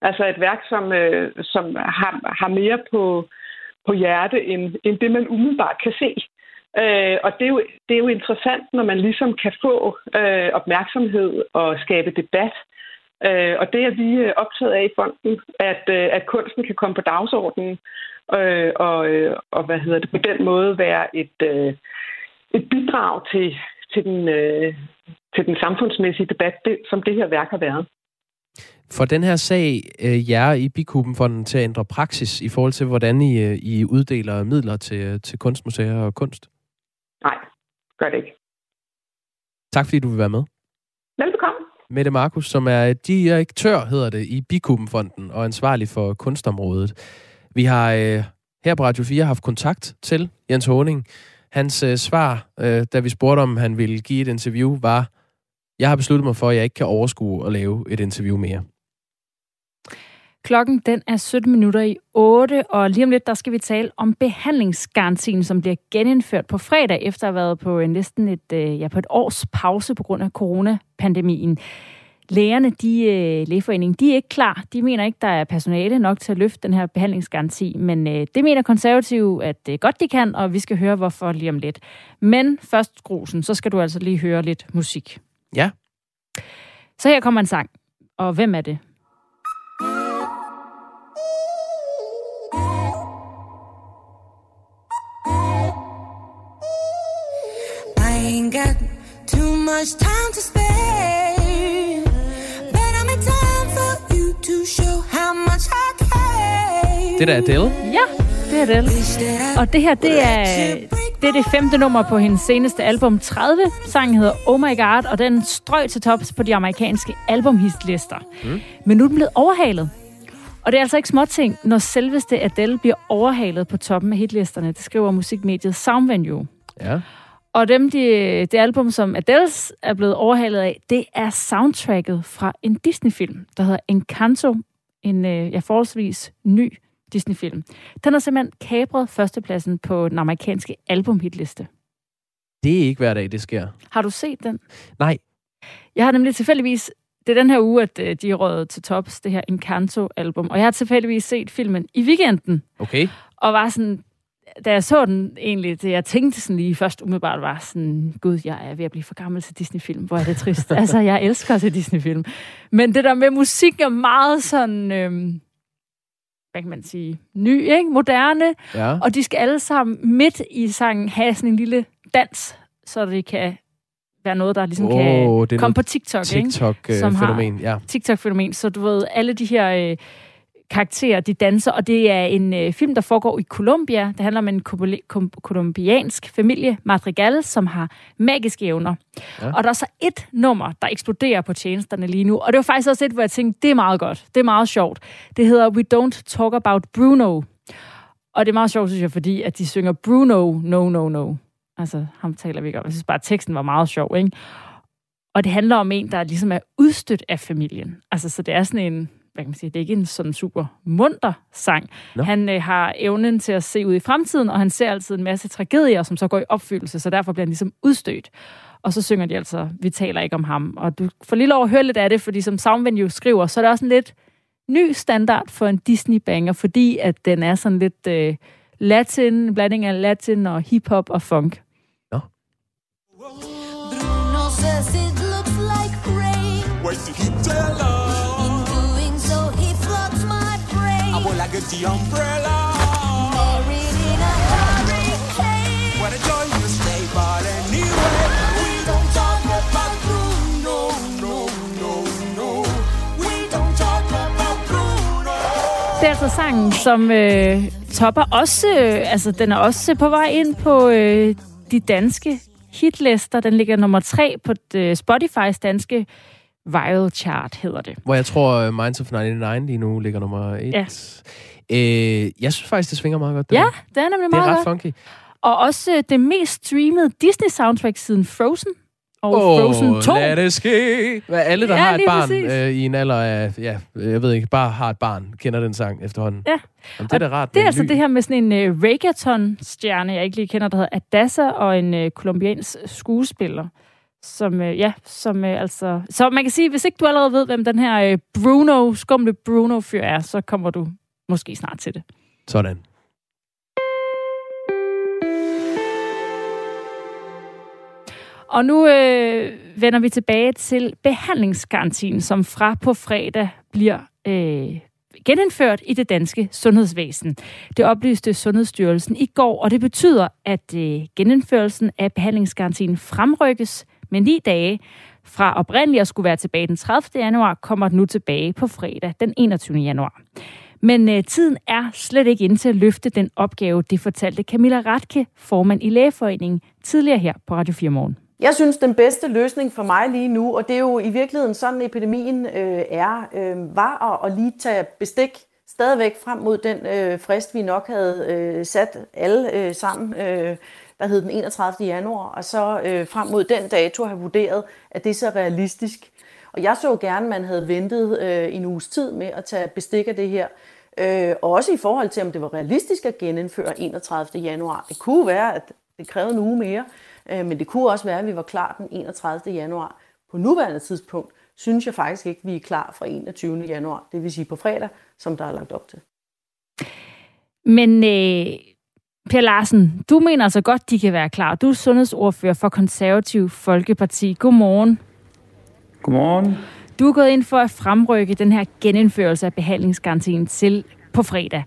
Altså et værk, som, øh, som har, har mere på, på hjerte, end, end det, man umiddelbart kan se. Øh, og det er, jo, det er jo interessant, når man ligesom kan få øh, opmærksomhed og skabe debat. Øh, og det er vi øh, optaget af i fonden, at, øh, at kunsten kan komme på dagsordenen øh, og, øh, og hvad hedder det, på den måde være et, øh, et bidrag til, til, den, øh, til den samfundsmæssige debat, det, som det her værk har været. For den her sag øh, jer i Bikubenfonden til at ændre praksis i forhold til, hvordan I, øh, I uddeler midler til, til kunstmuseer og kunst? Nej, gør det ikke. Tak fordi du vil være med. Velbekomme. Mette Markus, som er direktør, hedder det, i Bikubenfonden og ansvarlig for kunstområdet. Vi har øh, her på Radio 4 haft kontakt til Jens Honing. Hans øh, svar, øh, da vi spurgte, om han ville give et interview, var, jeg har besluttet mig for, at jeg ikke kan overskue at lave et interview mere. Klokken den er 17 minutter i 8, og lige om lidt, der skal vi tale om behandlingsgarantien, som bliver genindført på fredag, efter at have været på næsten et, øh, ja, på et års pause på grund af coronapandemien. Lægerne, de, øh, lægeforeningen, de er ikke klar. De mener ikke, der er personale nok til at løfte den her behandlingsgaranti, men øh, det mener konservative, at det godt, de kan, og vi skal høre, hvorfor lige om lidt. Men først, Grusen, så skal du altså lige høre lidt musik. Ja. Så her kommer en sang. Og hvem er det? got too much time Det der er Adele? Ja, det er Adele. Og det her, det er Det er det femte nummer på hendes seneste album 30. Sangen hedder Oh My God, og den strøg til tops på de amerikanske albumhitlister. Mm. Men nu er den blevet overhalet. Og det er altså ikke småting, når selveste Adele bliver overhalet på toppen af hitlisterne. Det skriver musikmediet Soundvenue. Ja. Og dem, de, det album, som Adele er blevet overhalet af, det er soundtracket fra en Disney-film, der hedder Encanto. En øh, ja, forholdsvis ny Disney-film. Den har simpelthen kapret førstepladsen på den amerikanske albumhitliste. Det er ikke hver dag, det sker. Har du set den? Nej. Jeg har nemlig tilfældigvis... Det er den her uge, at øh, de er røget til tops, det her Encanto-album. Og jeg har tilfældigvis set filmen i weekenden. Okay. Og var sådan... Da jeg så den egentlig, det jeg tænkte sådan lige først umiddelbart var sådan, gud, jeg er ved at blive for gammel til Disney-film. Hvor er det trist. altså, jeg elsker til Disney-film. Men det der med musik er meget sådan... Øhm, hvad kan man sige, ny, ikke? moderne. Ja. Og de skal alle sammen midt i sangen have sådan en lille dans, så det kan være noget, der ligesom Åh, kan komme på TikTok. TikTok, ikke? øh, ja. TikTok-fænomen. Så du ved, alle de her øh, karakterer, de danser, og det er en øh, film, der foregår i Colombia. Det handler om en kolumbiansk familie, Madrigal, som har magiske evner. Ja. Og der er så et nummer, der eksploderer på tjenesterne lige nu. Og det var faktisk også et, hvor jeg tænkte, det er meget godt. Det er meget sjovt. Det hedder We Don't Talk About Bruno. Og det er meget sjovt, synes jeg, fordi at de synger Bruno, no, no, no. Altså, ham taler vi ikke om. Jeg synes bare, at teksten var meget sjov, ikke? Og det handler om en, der ligesom er udstødt af familien. Altså, så det er sådan en, hvad kan man sige, det er ikke en sådan super munter sang. Nå. Han øh, har evnen til at se ud i fremtiden, og han ser altid en masse tragedier, som så går i opfyldelse, så derfor bliver han ligesom udstødt. Og så synger de altså, vi taler ikke om ham. Og du får lige lov at høre lidt af det, fordi som Soundvenue skriver, så er det også en lidt ny standard for en Disney-banger, fordi at den er sådan lidt øh, latin, blanding af latin og hip-hop og funk. Bruno says it looks like rain. Get the umbrella. Buried in a hurricane. What a joy you stay, but anyway, we don't talk about Bruno, no, no, no. We don't talk about Bruno. Det er altså sangen, som øh, topper også, øh, altså den er også på vej ind på øh, de danske hitlister. Den ligger nummer tre på øh, Spotifys danske viral chart, hedder det. Hvor jeg tror, uh, Minds of 99 lige nu ligger nummer 1. Ja. Øh, jeg synes faktisk, det svinger meget godt. det Ja, det er nemlig Det er meget ret godt. funky. Og også øh, det mest streamede Disney-soundtrack siden Frozen. Og Åh, Frozen 2. lad det ske. Hvad alle, der Ja, har et barn præcis. øh, i en alder af, ja, jeg ved ikke, bare har et barn, kender den sang efterhånden. Ja. Jamen, det er da rart. Det er altså ny- det her med sådan en uh, reggaeton-stjerne, jeg ikke lige kender, der hedder Adassa, og en uh, kolumbiansk skuespiller. Som, uh, ja, som uh, altså... Så man kan sige, hvis ikke du allerede ved, hvem den her uh, Bruno, skumle Bruno-fyr er, så kommer du måske snart til det. Sådan. Og nu øh, vender vi tilbage til behandlingsgarantien, som fra på fredag bliver øh, genindført i det danske sundhedsvæsen. Det oplyste Sundhedsstyrelsen i går, og det betyder, at øh, genindførelsen af behandlingsgarantien fremrykkes med ni dage. Fra oprindeligt at skulle være tilbage den 30. januar, kommer den nu tilbage på fredag den 21. januar. Men øh, tiden er slet ikke inde til at løfte den opgave, det fortalte Camilla Ratke, formand i Lægeforeningen, tidligere her på Radio 4 Morgen. Jeg synes, den bedste løsning for mig lige nu, og det er jo i virkeligheden sådan, epidemien øh, er, øh, var at, at lige tage bestik stadigvæk frem mod den øh, frist, vi nok havde øh, sat alle øh, sammen, øh, der hed den 31. januar, og så øh, frem mod den dato have vurderet, at det er så realistisk. Og jeg så gerne, at man havde ventet øh, en uges tid med at tage bestik af det her. Øh, også i forhold til, om det var realistisk at genindføre 31. januar. Det kunne være, at det krævede en uge mere, øh, men det kunne også være, at vi var klar den 31. januar. På nuværende tidspunkt synes jeg faktisk ikke, at vi er klar fra 21. januar, det vil sige på fredag, som der er lagt op til. Men øh, Per Larsen, du mener altså godt, de kan være klar. Du er sundhedsordfører for Konservativ Folkeparti. Godmorgen. Godmorgen. Du er gået ind for at fremrykke den her genindførelse af behandlingsgarantien til på fredag.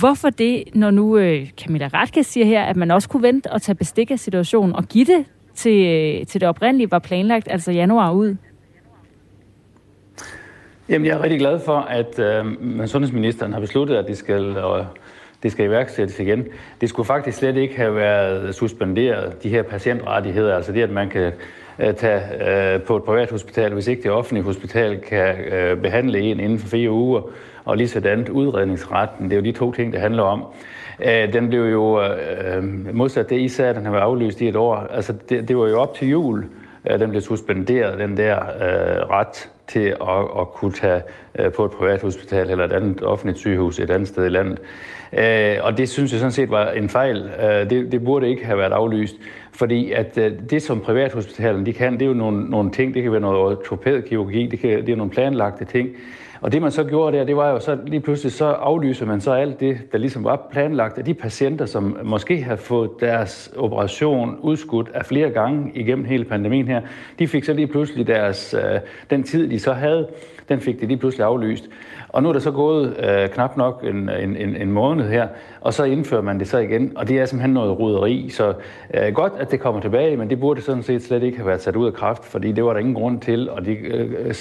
Hvorfor det, når nu øh, Camilla Ratke siger her, at man også kunne vente og tage bestik af situationen og give det til, øh, til det oprindelige var planlagt, altså januar ud? Jamen, jeg er rigtig glad for, at øh, sundhedsministeren har besluttet, at de skal øh, det skal iværksættes igen. Det skulle faktisk slet ikke have været suspenderet, de her patientrettigheder, altså det, at man kan tage øh, på et privat hospital, hvis ikke det offentlige hospital kan øh, behandle en inden for fire uger, og lige sådan udredningsretten. Det er jo de to ting, det handler om. Øh, den blev jo øh, modsat det, I sagde, den har været aflyst i et år. Altså, det, det var jo op til jul, den blev suspenderet, den der øh, ret til at, at kunne tage øh, på et privat hospital eller et andet offentligt sygehus et andet sted i landet. Øh, og det synes jeg sådan set var en fejl. Øh, det, det burde ikke have været aflyst, fordi at øh, det som privathospitalerne de kan, det er jo nogle, nogle ting, det kan være noget ortopædkirurgi, det, kan, det er nogle planlagte ting, og det man så gjorde der, det var jo så lige pludselig, så aflyser man så alt det, der ligesom var planlagt af de patienter, som måske har fået deres operation udskudt af flere gange igennem hele pandemien her. De fik så lige pludselig deres, øh, den tid, de så havde, den fik de lige pludselig aflyst. Og nu er der så gået øh, knap nok en, en, en, en måned her, og så indfører man det så igen, og det er simpelthen noget roderi. Så øh, godt, at det kommer tilbage, men det burde sådan set slet ikke have været sat ud af kraft, fordi det var der ingen grund til, og de, øh,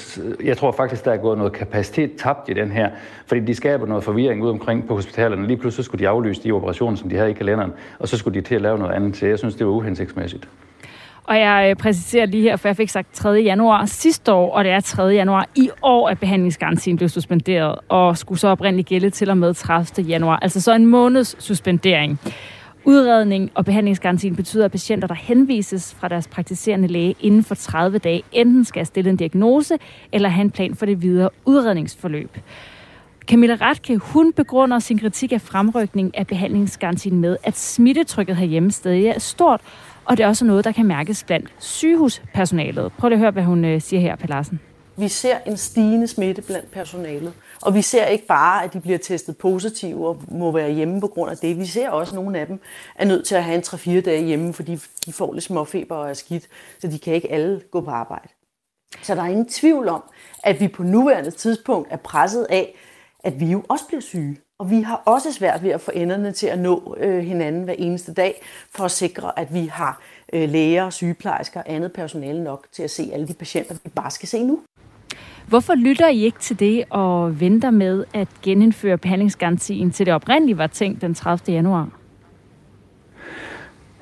jeg tror faktisk, der er gået noget kapacitet tabt i den her, fordi de skaber noget forvirring ud omkring på hospitalerne. Lige pludselig skulle de aflyse de operationer, som de havde i kalenderen, og så skulle de til at lave noget andet til. Jeg synes, det var uhensigtsmæssigt. Og jeg øh, præciserer lige her, for jeg fik sagt 3. januar sidste år, og det er 3. januar i år, at behandlingsgarantien blev suspenderet, og skulle så oprindeligt gælde til og med 30. januar. Altså så en måneds suspendering. Udredning og behandlingsgarantien betyder, at patienter, der henvises fra deres praktiserende læge inden for 30 dage, enten skal stille en diagnose eller have en plan for det videre udredningsforløb. Camilla Ratke, hun begrunder sin kritik af fremrykning af behandlingsgarantien med, at smittetrykket herhjemme stadig er stort, og det er også noget, der kan mærkes blandt sygehuspersonalet. Prøv lige at høre, hvad hun øh, siger her, Per Larsen. Vi ser en stigende smitte blandt personalet. Og vi ser ikke bare, at de bliver testet positive og må være hjemme på grund af det. Vi ser også, at nogle af dem er nødt til at have en 3-4 dage hjemme, fordi de får lidt småfeber og er skidt, så de kan ikke alle gå på arbejde. Så der er ingen tvivl om, at vi på nuværende tidspunkt er presset af, at vi jo også bliver syge. Og vi har også svært ved at få enderne til at nå øh, hinanden hver eneste dag, for at sikre, at vi har øh, læger, sygeplejersker og andet personale nok til at se alle de patienter, vi bare skal se nu. Hvorfor lytter I ikke til det og venter med at genindføre behandlingsgarantien til det oprindeligt var tænkt den 30. januar?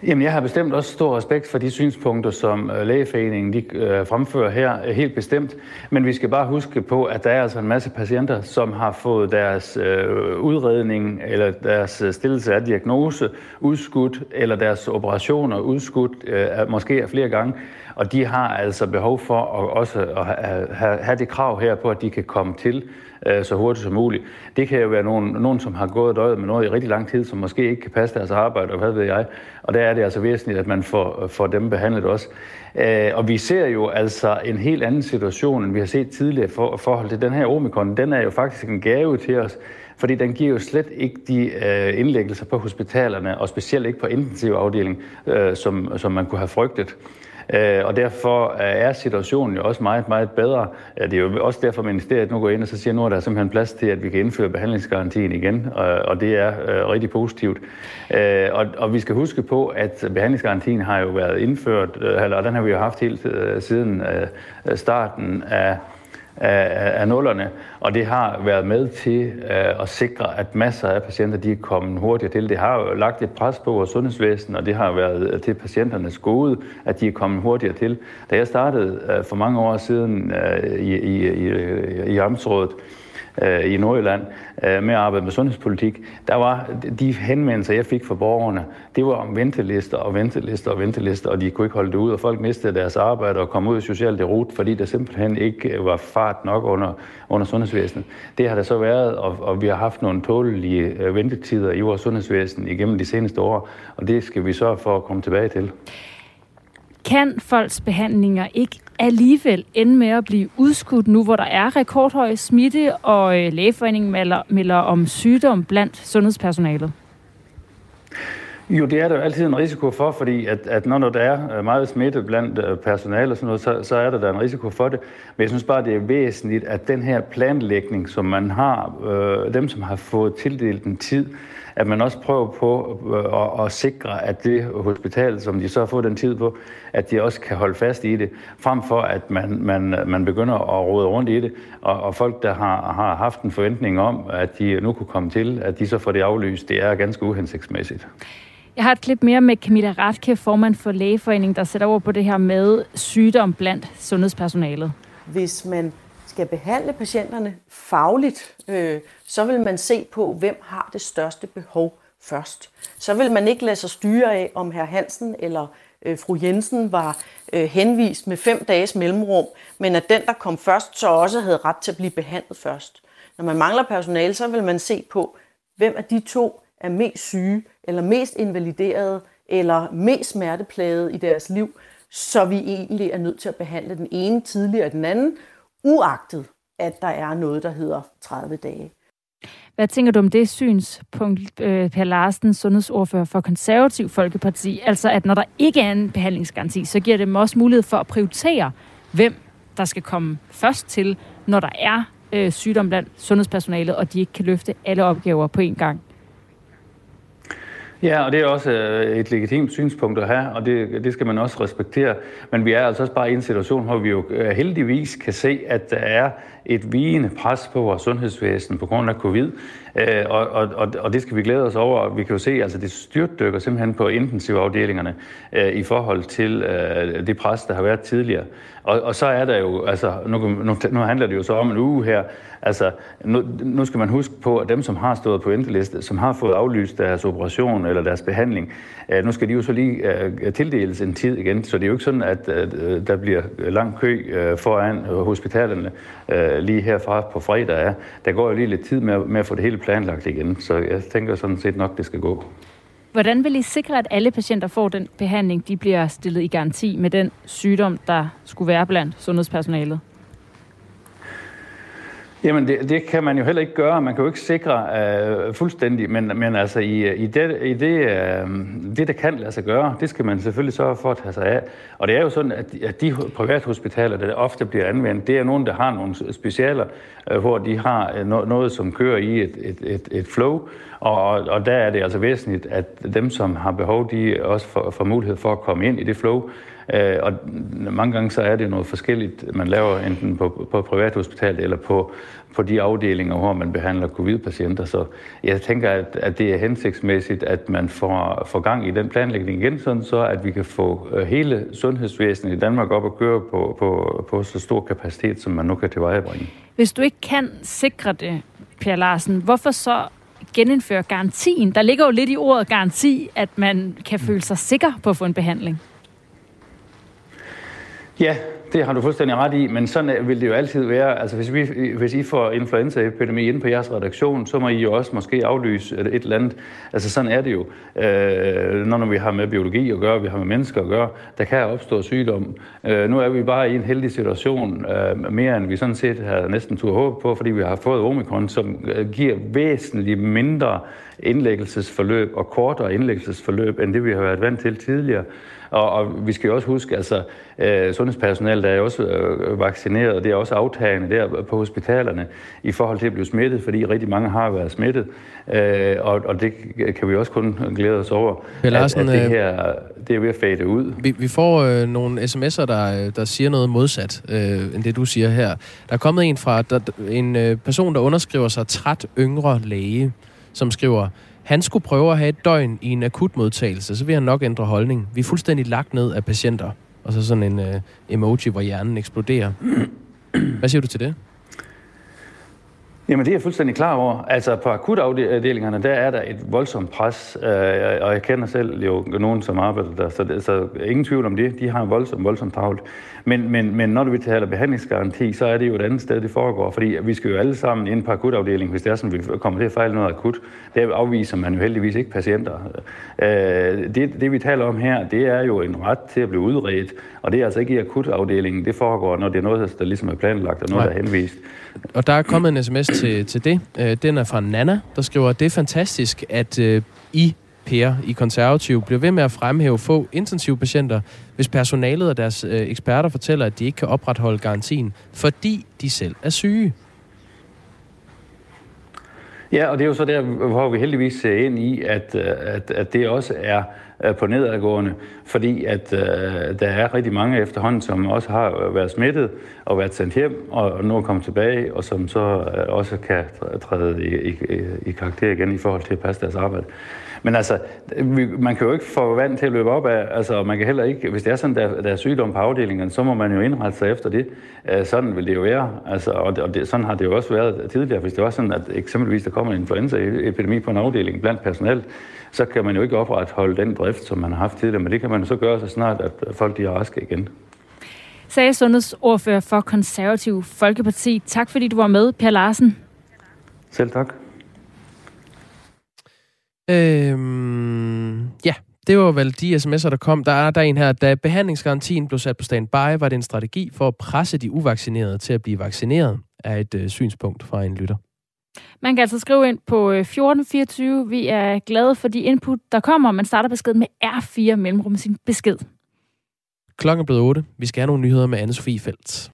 Jamen, jeg har bestemt også stor respekt for de synspunkter, som øh, lægeforeningen de, øh, fremfører her, øh, helt bestemt. Men vi skal bare huske på, at der er altså en masse patienter, som har fået deres øh, udredning eller deres øh, stillelse af diagnose udskudt, eller deres operationer udskudt, øh, måske flere gange. Og de har altså behov for at også at have, have det krav her på, at de kan komme til øh, så hurtigt som muligt. Det kan jo være nogen, nogen, som har gået døjet med noget i rigtig lang tid, som måske ikke kan passe deres arbejde, og hvad ved jeg. Og der er det altså væsentligt, at man får, øh, får dem behandlet også. Øh, og vi ser jo altså en helt anden situation, end vi har set tidligere for, forhold til den her omikron. Den er jo faktisk en gave til os, fordi den giver jo slet ikke de øh, indlæggelser på hospitalerne, og specielt ikke på intensivafdelingen, øh, som, som man kunne have frygtet. Øh, og derfor øh, er situationen jo også meget, meget bedre. Øh, det er jo også derfor, ministeriet nu går ind og så siger, nu er der simpelthen plads til, at vi kan indføre behandlingsgarantien igen, og det er øh, rigtig positivt. Og, og vi skal huske på, at behandlingsgarantien har jo været indført, eller den har vi jo haft helt siden starten af af, af nullerne, og det har været med til øh, at sikre, at masser af patienter de er kommet hurtigere til. Det har jo lagt et pres på vores sundhedsvæsen, og det har været øh, til patienternes gode, at de er kommet hurtigere til. Da jeg startede øh, for mange år siden øh, i, i, i, i Amtsrådet, Øh, i Nordjylland øh, med at arbejde med sundhedspolitik, der var de henvendelser, jeg fik fra borgerne, det var om ventelister og ventelister og ventelister, og de kunne ikke holde det ud, og folk mistede deres arbejde og kom ud i socialt derut, fordi der simpelthen ikke øh, var fart nok under, under sundhedsvæsenet. Det har der så været, og, og vi har haft nogle tålelige ventetider i vores sundhedsvæsen igennem de seneste år, og det skal vi sørge for at komme tilbage til. Kan folks behandlinger ikke alligevel ende med at blive udskudt nu, hvor der er rekordhøj smitte, og øh, lægeforeningen melder, melder om sygdom blandt sundhedspersonalet? Jo, det er der jo altid en risiko for, fordi at, at når der er øh, meget smitte blandt øh, personale og sådan noget, så, så er der der en risiko for det. Men jeg synes bare, det er væsentligt, at den her planlægning, som man har, øh, dem som har fået tildelt en tid, at man også prøver på øh, at, at sikre, at det hospital, som de så har fået den tid på, at de også kan holde fast i det, frem for at man, man, man begynder at råde rundt i det, og, og folk, der har, har haft en forventning om, at de nu kunne komme til, at de så får det aflyst, det er ganske uhensigtsmæssigt. Jeg har et klip mere med Camilla Ratke, formand for Lægeforeningen, der sætter over på det her med sygdom blandt sundhedspersonalet. Hvis man skal behandle patienterne fagligt, øh, så vil man se på, hvem har det største behov først. Så vil man ikke lade sig styre af, om herr Hansen eller øh, fru Jensen var øh, henvist med fem dages mellemrum, men at den, der kom først, så også havde ret til at blive behandlet først. Når man mangler personale, så vil man se på, hvem af de to er mest syge, eller mest invaliderede, eller mest smerteplagede i deres liv, så vi egentlig er nødt til at behandle den ene tidligere end den anden, uagtet at der er noget, der hedder 30 dage. Hvad tænker du om det synspunkt, øh, Per Larsen, sundhedsordfører for Konservativ Folkeparti? Altså, at når der ikke er en behandlingsgaranti, så giver det dem også mulighed for at prioritere, hvem der skal komme først til, når der er øh, sygdom blandt sundhedspersonalet, og de ikke kan løfte alle opgaver på én gang. Ja, og det er også øh, et legitimt synspunkt at have, og det, det skal man også respektere. Men vi er altså også bare i en situation, hvor vi jo øh, heldigvis kan se, at der er et vigende pres på vores sundhedsvæsen på grund af covid. Øh, og, og, og det skal vi glæde os over. Vi kan jo se, at altså, det styrtdykker simpelthen på intensivafdelingerne øh, i forhold til øh, det pres, der har været tidligere. Og, og så er der jo, altså nu, nu, nu handler det jo så om en uge her, altså nu, nu skal man huske på, at dem, som har stået på venteliste, som har fået aflyst deres operation eller deres behandling, øh, nu skal de jo så lige øh, tildeles en tid igen, så det er jo ikke sådan, at øh, der bliver lang kø øh, foran hospitalerne øh, Øh, lige herfra på fredag er. Der går jo lige lidt tid med, med at få det hele planlagt igen, så jeg tænker sådan set nok, det skal gå. Hvordan vil I sikre, at alle patienter får den behandling, de bliver stillet i garanti med den sygdom, der skulle være blandt sundhedspersonalet? Jamen, det, det kan man jo heller ikke gøre. Man kan jo ikke sikre øh, fuldstændig, men, men altså i, i, det, i det, øh, det, der kan lade sig gøre, det skal man selvfølgelig sørge for at tage sig af. Og det er jo sådan, at, at de privathospitaler, der ofte bliver anvendt, det er nogen, der har nogle specialer, øh, hvor de har øh, noget, som kører i et, et, et, et flow, og, og der er det altså væsentligt, at dem, som har behov, de også får, får mulighed for at komme ind i det flow, Øh, og mange gange så er det noget forskelligt, man laver enten på, på privathospitalet eller på, på de afdelinger, hvor man behandler covid-patienter. Så jeg tænker, at, at det er hensigtsmæssigt, at man får, får gang i den planlægning igen, sådan så at vi kan få øh, hele sundhedsvæsenet i Danmark op og køre på, på, på så stor kapacitet, som man nu kan tilvejebringe. Hvis du ikke kan sikre det, Per Larsen, hvorfor så genindføre garantien? Der ligger jo lidt i ordet garanti, at man kan føle sig sikker på at få en behandling. Ja, det har du fuldstændig ret i, men sådan vil det jo altid være. Altså hvis, vi, hvis I får influenzaepidemi inde på jeres redaktion, så må I jo også måske aflyse et eller andet. Altså sådan er det jo. Øh, når vi har med biologi at gøre, vi har med mennesker at gøre, der kan opstå sygdom. Øh, nu er vi bare i en heldig situation, øh, mere end vi sådan set havde næsten tur håb på, fordi vi har fået omikron, som øh, giver væsentligt mindre indlæggelsesforløb og kortere indlæggelsesforløb, end det vi har været vant til tidligere. Og, og vi skal jo også huske, altså øh, sundhedspersonalet er jo også øh, vaccineret, det er også aftagende der på hospitalerne i forhold til at blive smittet, fordi rigtig mange har været smittet. Øh, og, og det kan vi også kun glæde os over, Larsen, at, at det øh, her det er ved at fade ud. Vi, vi får øh, nogle sms'er, der, der siger noget modsat, øh, end det du siger her. Der er kommet en fra der, en øh, person, der underskriver sig træt yngre læge, som skriver, han skulle prøve at have et døgn i en akutmodtagelse, så vil han nok ændre holdning. Vi er fuldstændig lagt ned af patienter. Og så sådan en øh, emoji, hvor hjernen eksploderer. Hvad siger du til det? Jamen det er jeg fuldstændig klar over. Altså på akutafdelingerne, der er der et voldsomt pres, øh, og jeg kender selv jo nogen, som arbejder der, så, det, så ingen tvivl om det. De har en voldsomt, voldsomt travlt. Men, men, men når vi taler behandlingsgaranti, så er det jo et andet sted, det foregår, fordi vi skal jo alle sammen ind på akutafdelingen, hvis det er sådan, vi kommer til at fejle noget akut. Der afviser man jo heldigvis ikke patienter. Øh, det, det vi taler om her, det er jo en ret til at blive udredt, og det er altså ikke i akutafdelingen. Det foregår, når det er noget, der ligesom er planlagt, og noget, Nej. der er henvist. Og der er kommet en sms til, til det. Øh, Den er fra Nana, der skriver, det er fantastisk, at øh, I, Per, i konservativ, bliver ved med at fremhæve få intensivpatienter, hvis personalet og deres øh, eksperter fortæller, at de ikke kan opretholde garantien, fordi de selv er syge. Ja, og det er jo så der, hvor vi heldigvis ser ind i, at, øh, at, at det også er øh, på nedadgående, fordi at øh, der er rigtig mange efterhånden, som også har været smittet og været sendt hjem, og nu er kommet tilbage, og som så øh, også kan træde i, i, i karakter igen i forhold til at passe deres arbejde. Men altså, man kan jo ikke få vand til at løbe op af, altså man kan heller ikke, hvis det er sådan, der, der er sygdom på afdelingen, så må man jo indrette sig efter det. Uh, sådan vil det jo være, altså, og, det, og det, sådan har det jo også været tidligere, hvis det var sådan, at eksempelvis der kommer en influenzaepidemi på en afdeling blandt personalet, så kan man jo ikke opretholde den drift, som man har haft tidligere, men det kan man jo så gøre så snart, at folk de er raske igen. Sagde sundhedsordfører for Konservativ Folkeparti. Tak fordi du var med, Per Larsen. Selv tak. Øhm, ja, det var vel de sms'er, der kom. Der er der en her, da behandlingsgarantien blev sat på standby, var det en strategi for at presse de uvaccinerede til at blive vaccineret, er et øh, synspunkt fra en lytter. Man kan altså skrive ind på 1424. Vi er glade for de input, der kommer. Man starter beskeden med R4 mellemrum sin besked. Klokken er blevet 8. Vi skal have nogle nyheder med Anne-Sophie Feldt.